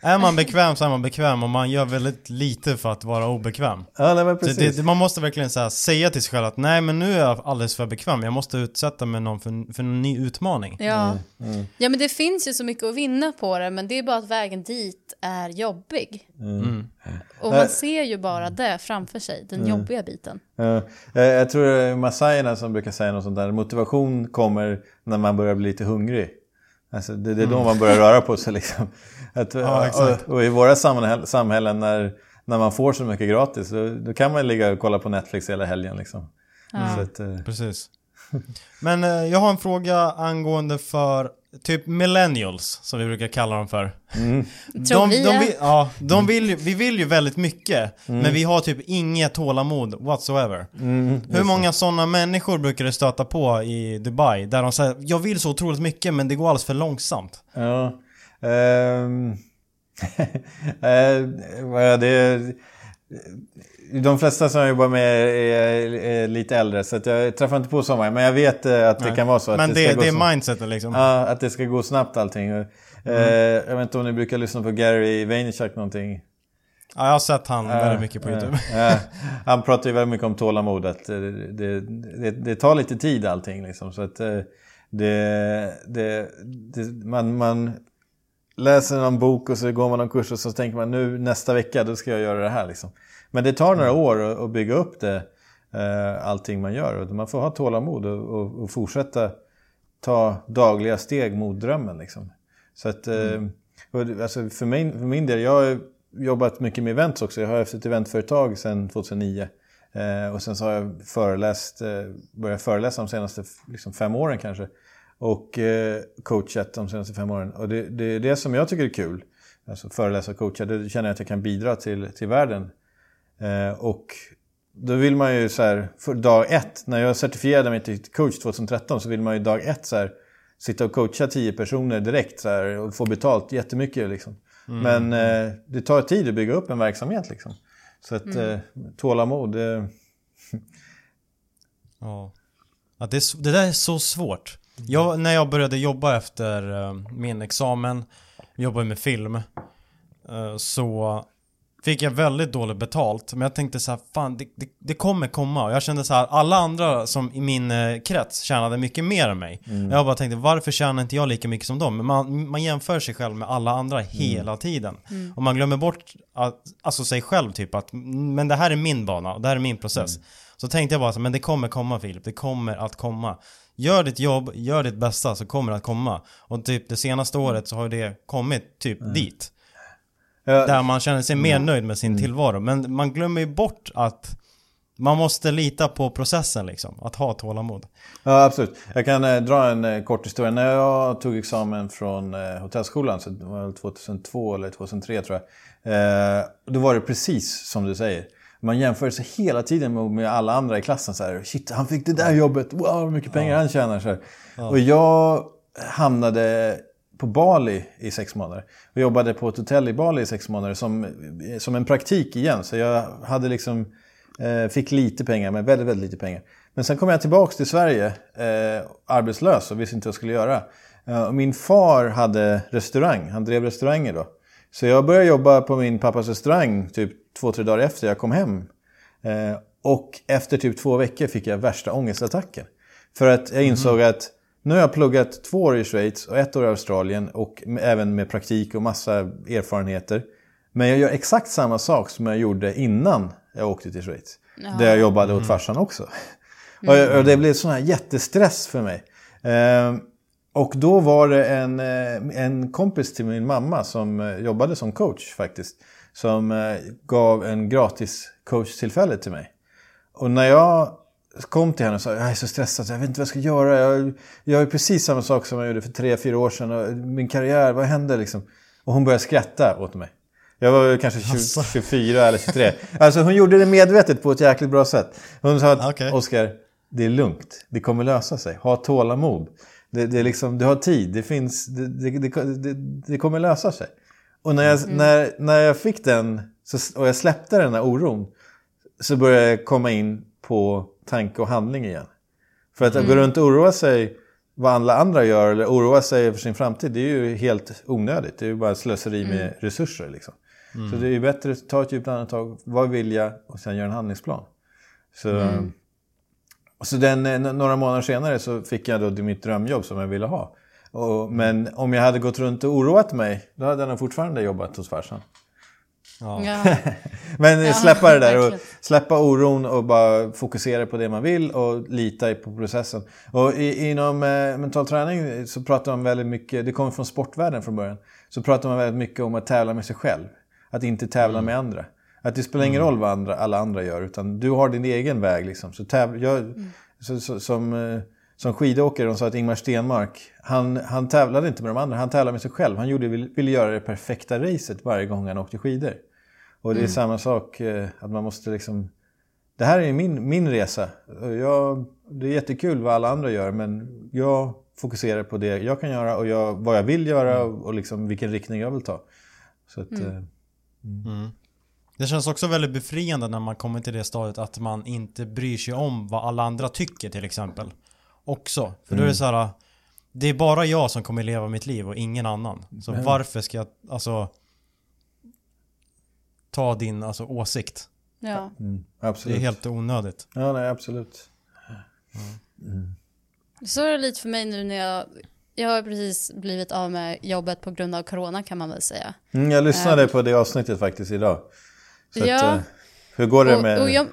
är man bekväm så är man bekväm och man gör väldigt lite för att vara obekväm. Ja, nej, men precis. Det, man måste verkligen så säga till sig själv att nej men nu är jag alldeles för bekväm, jag måste utsätta mig någon för, för en ny utmaning. Ja. Mm, mm. ja men det finns ju så mycket att vinna på det men det är bara att vägen dit är jobbig. Mm. mm. Och man ser ju bara det framför sig, den mm. jobbiga biten. Ja. Jag tror det är massajerna som brukar säga något sånt där, motivation kommer när man börjar bli lite hungrig. Alltså det, det är då mm. man börjar röra på sig liksom. Att, ja, och, och, i våra samhällen när, när man får så mycket gratis då, då kan man ligga och kolla på Netflix hela helgen liksom. Ja. Att, eh. Precis. Men eh, jag har en fråga angående för typ millennials, som vi brukar kalla dem för. Mm. De, de, de vill, ja, de vill, vi vill ju väldigt mycket, mm. men vi har typ inget tålamod whatsoever. Mm, Hur många sådana människor brukar du stöta på i Dubai? Där de säger jag vill så otroligt mycket, men det går alldeles för långsamt. Ja. Um... det de flesta som jag jobbar med är, är lite äldre så jag träffar inte på så många. Men jag vet eh, att Nej. det kan vara så. Men att det, det, det är mindsetet liksom? Ja, att det ska gå snabbt allting. Mm. jag vet inte om ni brukar lyssna på Gary Vaynerchuk någonting? Ja, jag har sett han väldigt mycket på YouTube. Uh, han pratar ju väldigt mycket om tålamod. Att det, det, det, det tar lite tid allting liksom. Så att det, man, man läser någon bok och så går man någon kurs och så tänker man nu nästa vecka då ska jag göra det här liksom. Men det tar några mm. år att bygga upp det, eh, allting man gör. Man får ha tålamod och, fortsätta ta dagliga steg mot drömmen. Liksom. Så att, eh, mm. alltså för, min, för min del, jag har jobbat mycket med events också. Jag har haft ett eventföretag sedan 2009. Eh, och sen så har jag föreläst, börjat föreläsa de senaste liksom, fem åren kanske. Och coachat de senaste fem åren. Och det, det är det som jag tycker är kul. Alltså föreläsa och coacha, det känner jag att jag kan bidra till, till världen och då vill man ju så här, för dag ett, när jag certifierade mig till coach 2013 så vill man ju dag ett så här, sitta och coacha tio personer direkt så här, och få betalt jättemycket. Liksom. Mm. Men eh, det tar tid att bygga upp en verksamhet. Liksom. Så att mm. eh, tålamod. Eh... ja. ja det, det, där är så svårt. Jag, när jag började jobba efter uh, min examen, jobbade med film, uh, så fick jag väldigt dåligt betalt. Men jag tänkte så här, fan det, det, det, kommer komma. Och jag kände så här, alla andra som i min eh, krets tjänade mycket mer än mig. Mm. Jag bara tänkte, varför tjänar inte jag lika mycket som dem? Men man, man jämför sig själv med alla andra mm. hela tiden. Mm. Och man glömmer bort att, alltså sig själv typ att, men det här är min bana, det här är min process. Mm. Så tänkte jag bara så men det kommer komma Filip, det kommer att komma. Gör ditt jobb, gör ditt bästa så kommer det att komma. Och typ det senaste året så har det kommit typ mm. Dit. Där man känner sig mer nöjd med sin mm. tillvaro. Men man glömmer ju bort att man måste lita på processen liksom, att ha tålamod. Ja, absolut. Jag kan eh, dra en eh, kort historia. När jag tog examen från eh, hotellskolan, så det var 2002 eller 2003 tror jag. Eh, då var det precis som du säger. Man jämför sig hela tiden med, med alla andra i klassen. Så här, Shit, han fick det där jobbet. Wow, hur mycket pengar ja. han tjänar. Så ja. Och jag hamnade på Bali i sex månader. Och jobbade på ett hotell i Bali i sex månader som, som en praktik igen. Så jag hade liksom, eh, fick lite pengar, men väldigt, väldigt lite pengar. Men sen kom jag tillbaka till Sverige eh, arbetslös och visste inte vad jag skulle göra. Eh, och min far hade restaurang, han drev restauranger då. Så jag började jobba på min pappas restaurang typ två, tre dagar efter jag kom hem. Eh, och efter typ två veckor fick jag värsta ångestattacken. För att jag insåg mm. att nu har jag pluggat två år i Schweiz och ett år i Australien och även med praktik och massa erfarenheter. Men jag gör exakt samma sak som jag gjorde innan jag åkte till Schweiz. Ja. Där jag jobbade åt mm. farsan också. Mm. Och det blev sån här jättestress för mig. Ehm, och då var det en, eh, en kompis till min mamma som eh, jobbade som coach faktiskt. Som eh, gav en gratis coachtillfälle till mig. Och när jag kom till henne och sa jag är så stressad, jag vet inte vad jag ska göra. Jag, gör precis samma sak som jag gjorde för tre, fyra år sedan. Och min karriär, vad händer liksom? Och hon började skratta åt mig. Jag var kanske 20, 24 eller 23. Alltså hon gjorde det medvetet på ett jäkligt bra sätt. Hon sa att okay. Oskar, det är lugnt. Det kommer lösa sig. Ha tålamod. Det, det är liksom, du har tid. Det, finns, det, det, det kommer lösa sig. Och när jag, mm. när, när jag fick den så, och jag släppte den här oron så började jag komma in på tanke och handling igen. För att mm. gå runt och oroa sig vad alla andra gör eller oroa sig för sin framtid det är ju helt onödigt. Det är ju bara slöseri med mm. resurser. Liksom. Mm. Så det är ju bättre att ta ett djupt andetag, vad vill jag och sen göra en handlingsplan. Så, mm. så den, eh, några månader senare så fick jag då mitt drömjobb som jag ville ha. Och, men om jag hade gått runt och oroat mig, då hade jag nog fortfarande jobbat hos farsan. Ja. Men släppa det där och släppa oron och bara fokusera på det man vill och lita på processen. Och i, inom eh, mental träning så pratar man väldigt mycket, det kommer från sportvärlden från början, så pratar man väldigt mycket om att tävla med sig själv. Att inte tävla mm. med andra. Att det spelar ingen mm. roll vad andra, alla andra gör utan du har din egen väg liksom. Så täv, jag, mm. så, så, som, eh, som skidåkare, de sa att Ingmar Stenmark, han, han tävlade inte med de andra, han tävlade med sig själv. Han gjorde, ville, ville göra det perfekta racet varje gång han åkte skidor. Och det är mm. samma sak, eh, att man måste liksom... Det här är min, min resa. Jag, det är jättekul vad alla andra gör men jag fokuserar på det jag kan göra och jag, vad jag vill göra mm. och liksom vilken riktning jag vill ta. Så att, mm. Eh, mm. mm. Det känns också väldigt befriande när man kommer till det stadiet att man inte bryr sig om vad alla andra tycker till exempel. Också. För då är det mm. så här. Det är bara jag som kommer leva mitt liv och ingen annan. Så varför ska jag, alltså ta din alltså, åsikt. Ja. Mm, absolut. Det är helt onödigt. Ja, nej, absolut. Mm. Så är det lite för mig nu när jag jag har precis blivit av med jobbet på grund av corona kan man väl säga. Mm, jag lyssnade um, på det avsnittet faktiskt idag. Så ja. Att, uh, hur går det med... Och jag,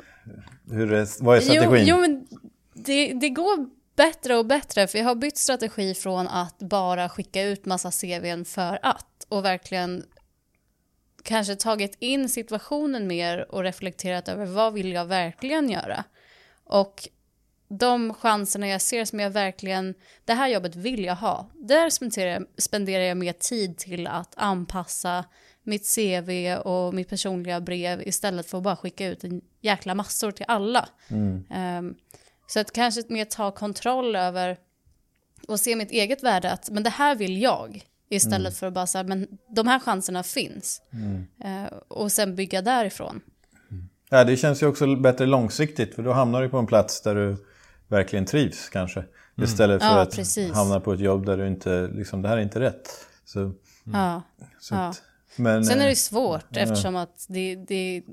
hur är, vad är strategin? Jo, jo men det, det går bättre och bättre för jag har bytt strategi från att bara skicka ut massa CVn för att och verkligen kanske tagit in situationen mer och reflekterat över vad vill jag verkligen göra. Och de chanserna jag ser som jag verkligen, det här jobbet vill jag ha. Där spenderar jag, spenderar jag mer tid till att anpassa mitt CV och mitt personliga brev istället för att bara skicka ut en jäkla massor till alla. Mm. Um, så att kanske mer ta kontroll över och se mitt eget värde att men det här vill jag. Istället mm. för att bara säga men de här chanserna finns. Mm. Uh, och sen bygga därifrån. Ja, det känns ju också bättre långsiktigt för då hamnar du på en plats där du verkligen trivs kanske. Mm. Istället för ja, att precis. hamna på ett jobb där du inte, liksom, det här är inte rätt. Så, mm. ja, så ja. Att, men, Sen är det eh, svårt ja. eftersom att det, det,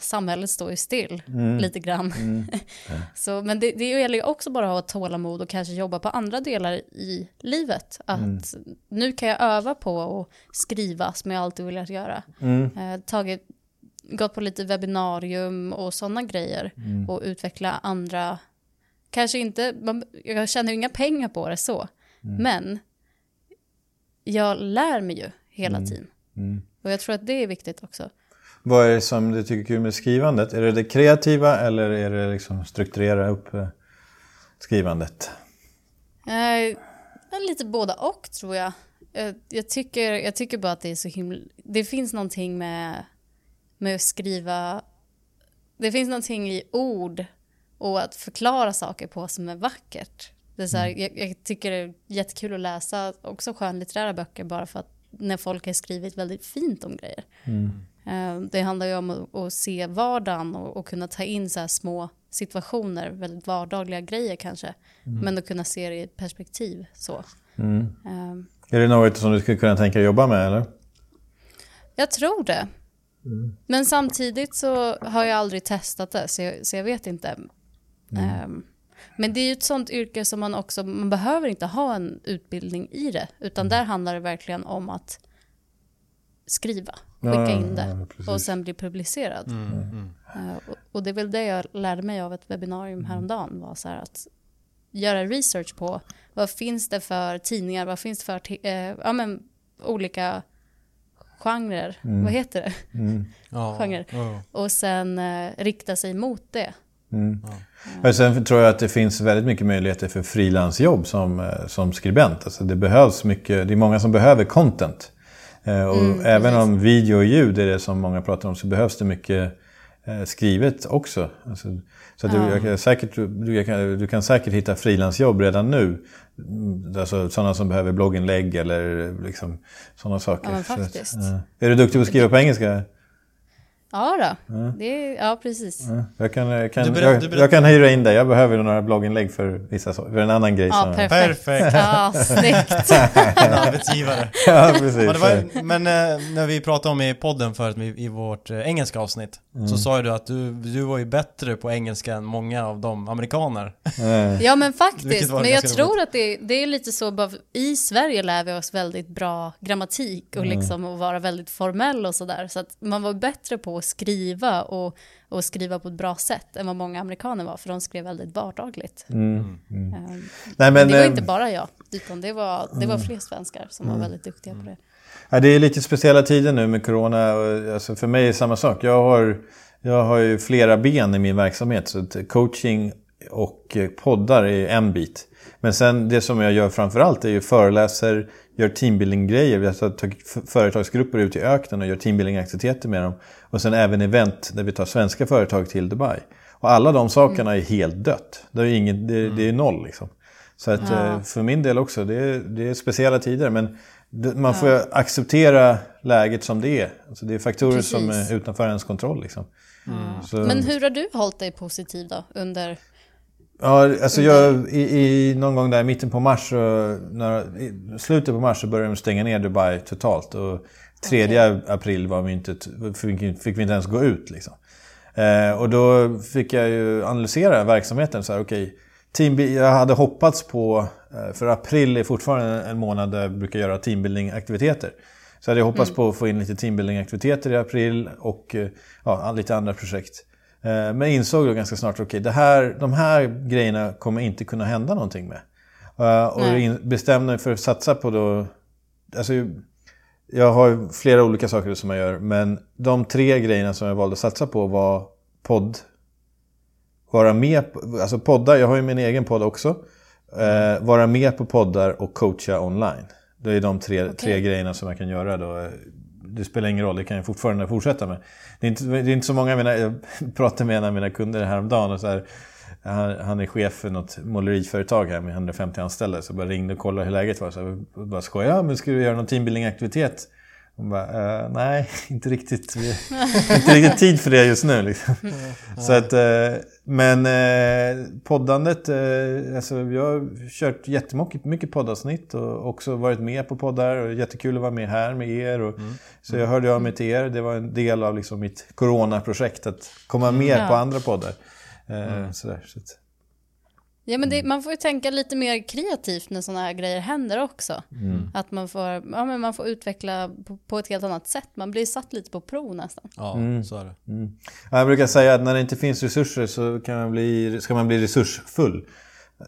samhället står ju still mm. lite grann. Mm. så, men det, det gäller ju också bara att ha tålamod och kanske jobba på andra delar i livet. Att mm. nu kan jag öva på att skriva som jag alltid velat göra. Mm. Eh, tagit gått på lite webbinarium och sådana grejer mm. och utveckla andra, kanske inte, man, jag tjänar ju inga pengar på det så, mm. men jag lär mig ju hela tiden. Och jag tror att det är viktigt också. Vad är det som du tycker är kul med skrivandet? Är det det kreativa eller är det liksom strukturera upp eh, skrivandet? Eh, lite båda och tror jag. jag. Jag, tycker, jag tycker bara att det är så himla... Det finns någonting med med att skriva... Det finns någonting i ord och att förklara saker på som är vackert. Det är så här, mm. jag, jag, tycker det är jättekul att läsa också skönlitterära böcker bara för att när folk har skrivit väldigt fint om grejer. Mm. Uh, det handlar ju om att, se vardagen och, kunna ta in så små situationer, väldigt vardagliga grejer kanske. Mm. Men att kunna se det i ett perspektiv så. Uh, är det något som du skulle kunna tänka dig jobba med eller? Jag tror det. Men samtidigt så har jag aldrig testat det, så jag, så jag vet inte. Mm. Um, men det är ju ett sånt yrke som man också, man behöver inte ha en utbildning i det, utan mm. där handlar det verkligen om att skriva, skicka ja, in det ja, och sen bli publicerad. Mm, uh, och, och, det är väl det jag lärde mig av ett webbinarium mm. häromdagen, var så att göra research på vad finns det för tidningar, vad finns det för uh, ja, men, olika genrer, mm. vad heter det? Mm. Ja. Genre. Ja. Och sen eh, rikta sig mot det. Mm. Ja. Sen tror jag att det finns väldigt mycket möjligheter för frilansjobb som, eh, som skribent. Alltså det behövs mycket, det är många som behöver content. Eh, och mm, även om video och ljud är det som många pratar om så behövs det mycket eh, skrivet också. Alltså, så ja. du, säkert, du, kan, du kan säkert hitta frilansjobb redan nu. Alltså sådana som behöver blogginlägg eller liksom, sådana saker. Ja. Så, ja. Är du duktig på att skriva på engelska? Ja, då. Ja. Det, ja precis. Ja. Jag, kan, kan, jag, jag, kan hyra in dig. Jag behöver några blogginlägg för, vissa, för en annan grej. Ja, perfekt. perfekt. Ja, snyggt. en arbetsgivare. Ja, precis. Men, var, men eh, när vi pratade om i podden förut, i vårt eh, engelska avsnitt, mm. så sa ju du att du, du var ju bättre på engelska än många av de amerikaner. Mm. Ja, men faktiskt. Men jag tror roligt. att det, det är lite så, bara, i Sverige lär vi oss väldigt bra grammatik och mm. liksom att vara väldigt formell och sådär. Så att man var bättre på att skriva och, och skriva på ett bra sätt än vad många amerikaner var, för de skrev väldigt vardagligt. Mm. Mm. Um, Nej, men, det var inte ehm, bara jag, utan det var, det var mm. fler svenskar som var väldigt duktiga på det. Ja, det är lite speciella tider nu med corona. Och, alltså för mig är det samma sak. Jag har, jag har ju flera ben i min verksamhet. Så coaching och poddar är en bit. Men sen det som jag gör framförallt är ju föreläser, gör teambuilding-grejer. Vi har tagit företagsgrupper ut i öknen och gör teambuilding-aktiviteter med dem. Och sen även event där vi tar svenska företag till Dubai. Och alla de sakerna är helt dött. Det är, inget, det, det är noll liksom. Så att ja. Eh, för min del också, det är, det är speciella tider. Men man får ja. acceptera läget som det är. Alltså det är faktorer Precis. som är utanför ens kontroll. Liksom. Mm. Så... Men hur har du hållit dig positiv då under Ja, alltså jag, i, i, någon gång där i mitten på mars, när, i slutet på mars så började de stänga ner Dubai totalt. Och 3 okay. april var vi inte, fick, fick vi inte ens gå ut. Liksom. Eh, och då fick jag ju analysera verksamheten. Så här, okay, team, jag hade hoppats på, eh, för april är fortfarande en månad där jag brukar göra teambuilding-aktiviteter. Så hade jag hoppats mm. på att få in lite teambuilding-aktiviteter i april och eh, ja, lite andra projekt. Eh, men insåg då ganska snart att okay, de här grejerna kommer inte kunna hända någonting med. Uh, och in, bestämde mig för att satsa på då... Alltså, jag har flera olika saker som jag gör, men de tre grejerna som jag valde att satsa på var podd. Vara med på, alltså poddar, jag har ju min egen podd också. Uh, vara med på poddar och coacha online. Det är de tre, okay. tre grejerna som jag kan göra då det spelar ingen roll, det kan jag fortfarande fortsätta med. Det är inte, det är inte så många, mina, jag pratade med en av mina kunder häromdagen och så här, han, han är chef för något måleriföretag här med 150 anställda. Så jag bara ringde och kollade hur läget var. Så jag bara skojade, men ska du göra någon teambuilding-aktivitet? Hon bara, eh, nej, inte riktigt. inte riktigt tid för det just nu. Liksom. Mm. Så att, eh, men eh, poddandet, eh, alltså, jag har kört jättemycket mycket poddavsnitt och också varit med på poddar. Och jättekul att vara med här med er. Och, mm. Så jag hörde av mig till er. Det var en del av liksom, mitt coronaprojekt att komma med ja. på andra poddar. Eh, mm. Sådär, så att, Ja men det, mm. man får ju tänka lite mer kreativt när sådana här grejer händer också. Mm. Att man får, ja, men man får utveckla på, på, ett helt annat sätt. Man blir satt lite på prov nästan. Ja, mm. så är det. Mm. Jag brukar säga att när det inte finns resurser så kan man bli, ska man bli resursfull.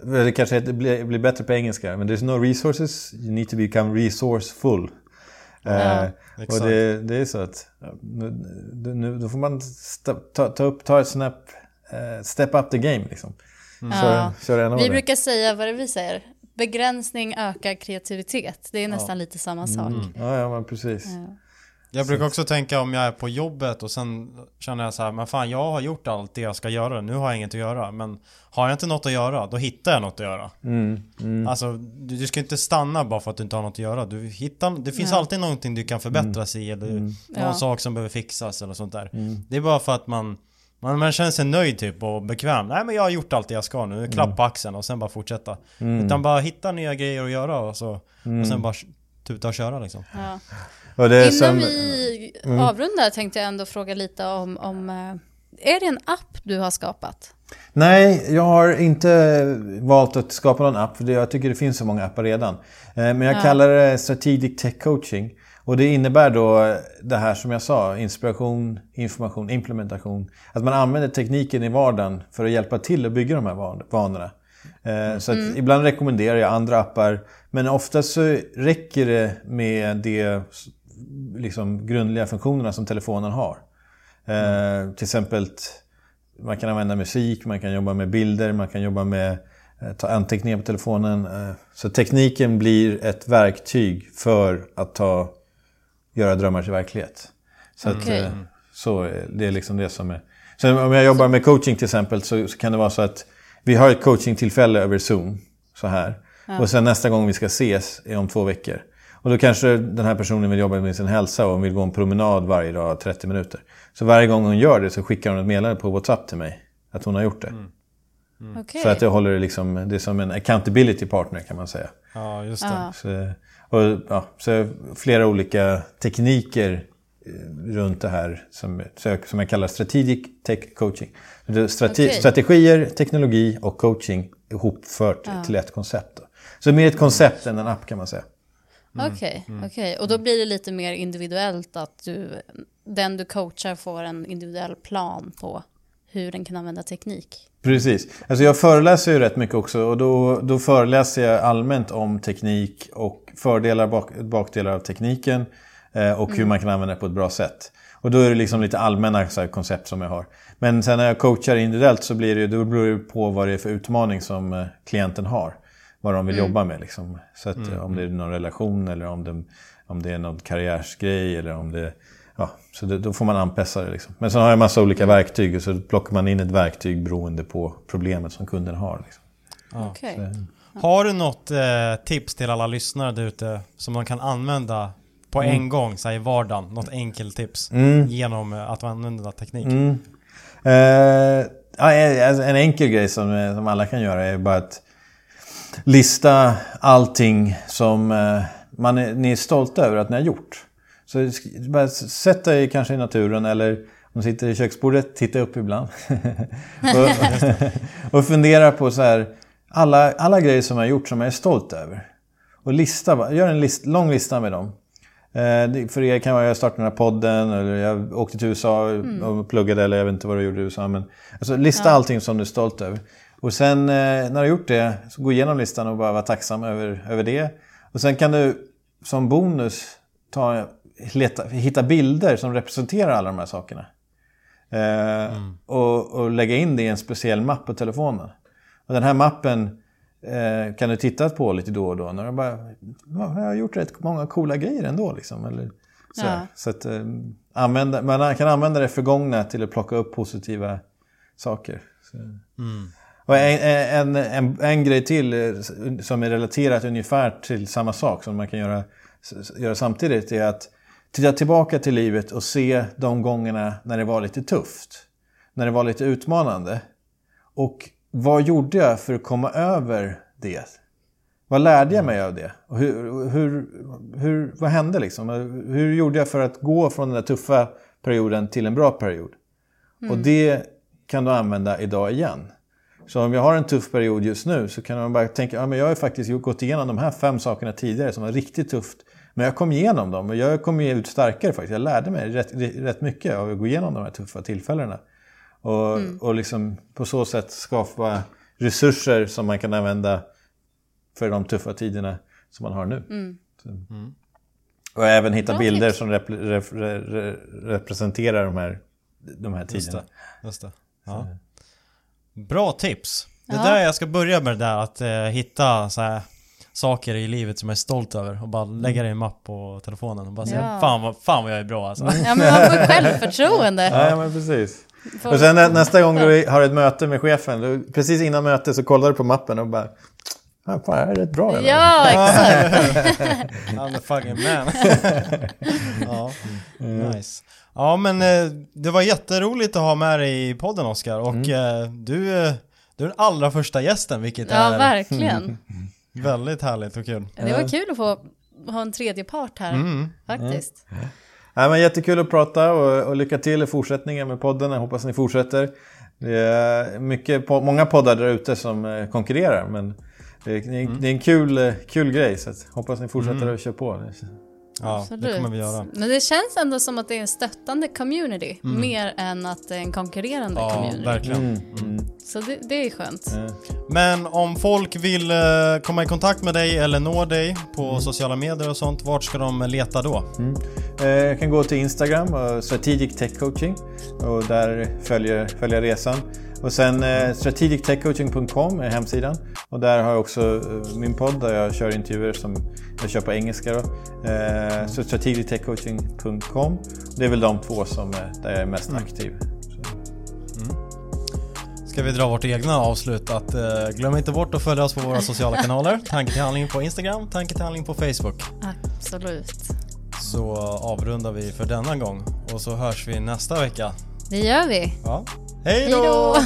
Det kanske blir, blir bättre på engelska. Men there's no resources, you need to become resourceful. Ja, eh, och det, det, är så att nu, nu, då får man ta, ta, upp, ta ett snap, uh, step up the game liksom. Mm. Ja. Kör, vi brukar säga, vad är det vi säger? Begränsning ökar kreativitet. Det är nästan ja. lite samma sak. Mm. Ja, ja, men precis. Ja. Jag brukar också tänka om jag är på jobbet och sen känner jag så här, men fan jag har gjort allt det jag ska göra, nu har jag inget att göra. Men har jag inte något att göra, då hittar jag något att göra. Mm, mm. Alltså, du, du, ska inte stanna bara för att du inte har något att göra. Du hittar, det finns ja. alltid någonting du kan förbättras mm. i, eller mm. någon ja. sak som behöver fixas eller sånt där. Mm. Det är bara för att man man, man känner sig nöjd typ och bekväm. Nej men jag har gjort allt det jag ska nu. Klapp mm. på axeln och sen bara fortsätta. Mm. Utan bara hitta nya grejer att göra och, så, mm. och sen bara tuta och köra liksom. Ja. Och Innan som... vi mm. avrundar tänkte jag ändå fråga lite om, om eh, är det en app du har skapat? Nej, jag har inte valt att skapa någon app för jag tycker det finns så många appar redan. Eh, men jag ja. kallar det Strategic Tech Coaching. Och det innebär då det här som jag sa, inspiration, information, implementation. Att man använder tekniken i vardagen för att hjälpa till att bygga de här vanorna. Eh, så mm. ibland rekommenderar jag andra appar, men oftast så räcker det med de liksom, grundliga funktionerna som telefonen har. Mm. Till exempel, man kan använda musik, man kan jobba med bilder, man kan jobba med eh, ta anteckningar på telefonen. Så tekniken blir ett verktyg för att ta göra drömmar till verklighet. Så, okay. att, eh, så det är liksom det som är... Så om jag jobbar med coaching till exempel så, så kan det vara så att vi har ett coachingtillfälle över Zoom, så här. Ja. Och sen nästa gång vi ska ses är om två veckor. Och då kanske den här personen vill jobba med sin hälsa och vill gå en promenad varje dag 30 minuter. Så varje gång hon gör det så skickar hon ett meddelande på WhatsApp till mig. Att hon har gjort det. Mm. Mm. Okay. Så att det håller liksom, det är som en accountability partner kan man säga. Ja, just det. Så, och, ja, så flera olika tekniker eh, runt det här som, som jag kallar strategic tech coaching. Strate okay. Strategier, teknologi och coaching ihopfört ja. till ett koncept. Då. Så mer ett koncept än en app kan man säga. Mm. Okej, okay, mm. okay, och då blir det lite mer individuellt att du, den du coachar får en individuell plan på hur den kan använda teknik. Precis. Alltså jag föreläser ju rätt mycket också och då, då föreläser jag allmänt om teknik och fördelar och bak, bakdelar av tekniken eh, och mm. hur man kan använda det på ett bra sätt. Och då är det liksom lite allmänna här, koncept som jag har. Men sen när jag coachar individuellt så blir det, då beror det på vad det är för utmaning som eh, klienten har. Vad de vill mm. jobba med. Liksom. Så att, mm. om det är någon relation eller om det, om det är någon karriärsgrej eller om det ja, så det, då får man anpassa det. Liksom. Men sen har jag en massa olika verktyg och så plockar man in ett verktyg beroende på problemet som kunden har. Liksom. Ja. Okay. Har du något eh, tips till alla lyssnare där ute som man kan använda på mm. en gång så här, i vardagen? Något enkelt tips mm. genom eh, att använda teknik? Mm. Eh, en enkel grej som, eh, som alla kan göra är bara att lista allting som eh, man är, ni är stolta över att ni har gjort. Så bara sätt dig kanske i naturen eller om du sitter i köksbordet, titta upp ibland. och, och fundera på så här, alla, alla grejer som jag har gjort som jag är stolt över. Och lista, gör en list, lång lista med dem. Eh, för er kan vara jag startade den här podden eller jag åkte till USA mm. och pluggade eller jag vet inte vad du gjorde i USA. Men, alltså, lista ja. allting som du är stolt över. Och sen eh, när du har gjort det, så gå igenom listan och bara vara tacksam över, över det. Och sen kan du som bonus ta leta, hitta bilder som representerar alla de här sakerna. Eh, mm. och, och, lägga in det i en speciell mapp på telefonen. Och den här mappen eh, kan du titta på lite då och då. När du bara, jag har gjort rätt många coola grejer ändå. Liksom. Eller, Så, ja. så att, eh, använda, man kan använda det förgångna till att plocka upp positiva saker. Mm. Och en, en, en, en, grej till eh, som är relaterat ungefär till samma sak som man kan göra, göra samtidigt är att titta tillbaka till livet och se de gångerna när det var lite tufft. När det var lite utmanande. Och vad gjorde jag för att komma över det? Vad lärde jag mig av det? Och hur, hur, hur, vad hände liksom? Hur gjorde jag för att gå från den där tuffa perioden till en bra period? Mm. Och det kan du använda idag igen. Så om jag har en tuff period just nu så kan man bara tänka, ja men jag har faktiskt gått igenom de här fem sakerna tidigare som var riktigt tufft. Men jag kom igenom dem och jag kom ut starkare faktiskt. Jag lärde mig rätt, rätt mycket av att gå igenom de här tuffa tillfällena. Och, mm. och liksom på så sätt skapa resurser som man kan använda för de tuffa tiderna som man har nu. Mm. Mm. Och även hitta Bra bilder tips. som rep, rep, rep, representerar de här, de här tiderna. Just det. Just det. Ja. Bra tips. Det ja. där jag ska börja med det där att eh, hitta så här, saker i livet som jag är stolt över och bara lägga det i en mapp på telefonen och bara säga ja. fan, vad, fan vad jag är bra alltså. Ja men man får självförtroende. ja men precis. Och sen nästa gång du har ett möte med chefen, du, precis innan mötet så kollar du på mappen och bara Ja, fan, jag är rätt bra eller? Ja, exakt. I'm a fucking man. ja, nice. Ja, men eh, det var jätteroligt att ha med dig i podden Oskar och mm. Eh, du, du är den allra första gästen vilket ja, är Ja, verkligen. väldigt härligt och kul. Det var kul att få ha en tredje part här mm. faktiskt. Mm. Ja, men jättekul att prata och, och lycka till i fortsättningen med podden. Jag hoppas ni fortsätter. Det är mycket, många poddar där ute som eh, konkurrerar men det är, mm. det är en kul, kul grej så hoppas ni fortsätter mm. att köra på. Ja, Absolut. det kommer vi göra. Men det känns ändå som att det är en stöttande community. Mm. Mer än att det är en konkurrerande ja, community. verkligen. Mm. Mm. Så det, det, är skönt. Men om folk vill uh, komma i kontakt med dig eller nå dig på mm. sociala medier och sånt, vart ska de leta då? Mm. Uh, jag kan gå till Instagram, uh, Strategic Tech Coaching. Och där följer, följer resan. Och sen eh, strategictechcoaching.com är hemsidan. Och där har jag också eh, min podd där jag kör intervjuer som jag kör på engelska. Då. Eh, så strategictechcoaching.com. Det är väl de två som är, där jag är mest mm. aktiv. Mm. Ska vi dra vårt egna avslut att eh, glöm inte bort att följa oss på våra sociala kanaler. Tanke till handling på Instagram, tanke till handling på Facebook. Absolut. Så avrundar vi för denna gång och så hörs vi nästa vecka. Det gör vi. Ja. Hej då!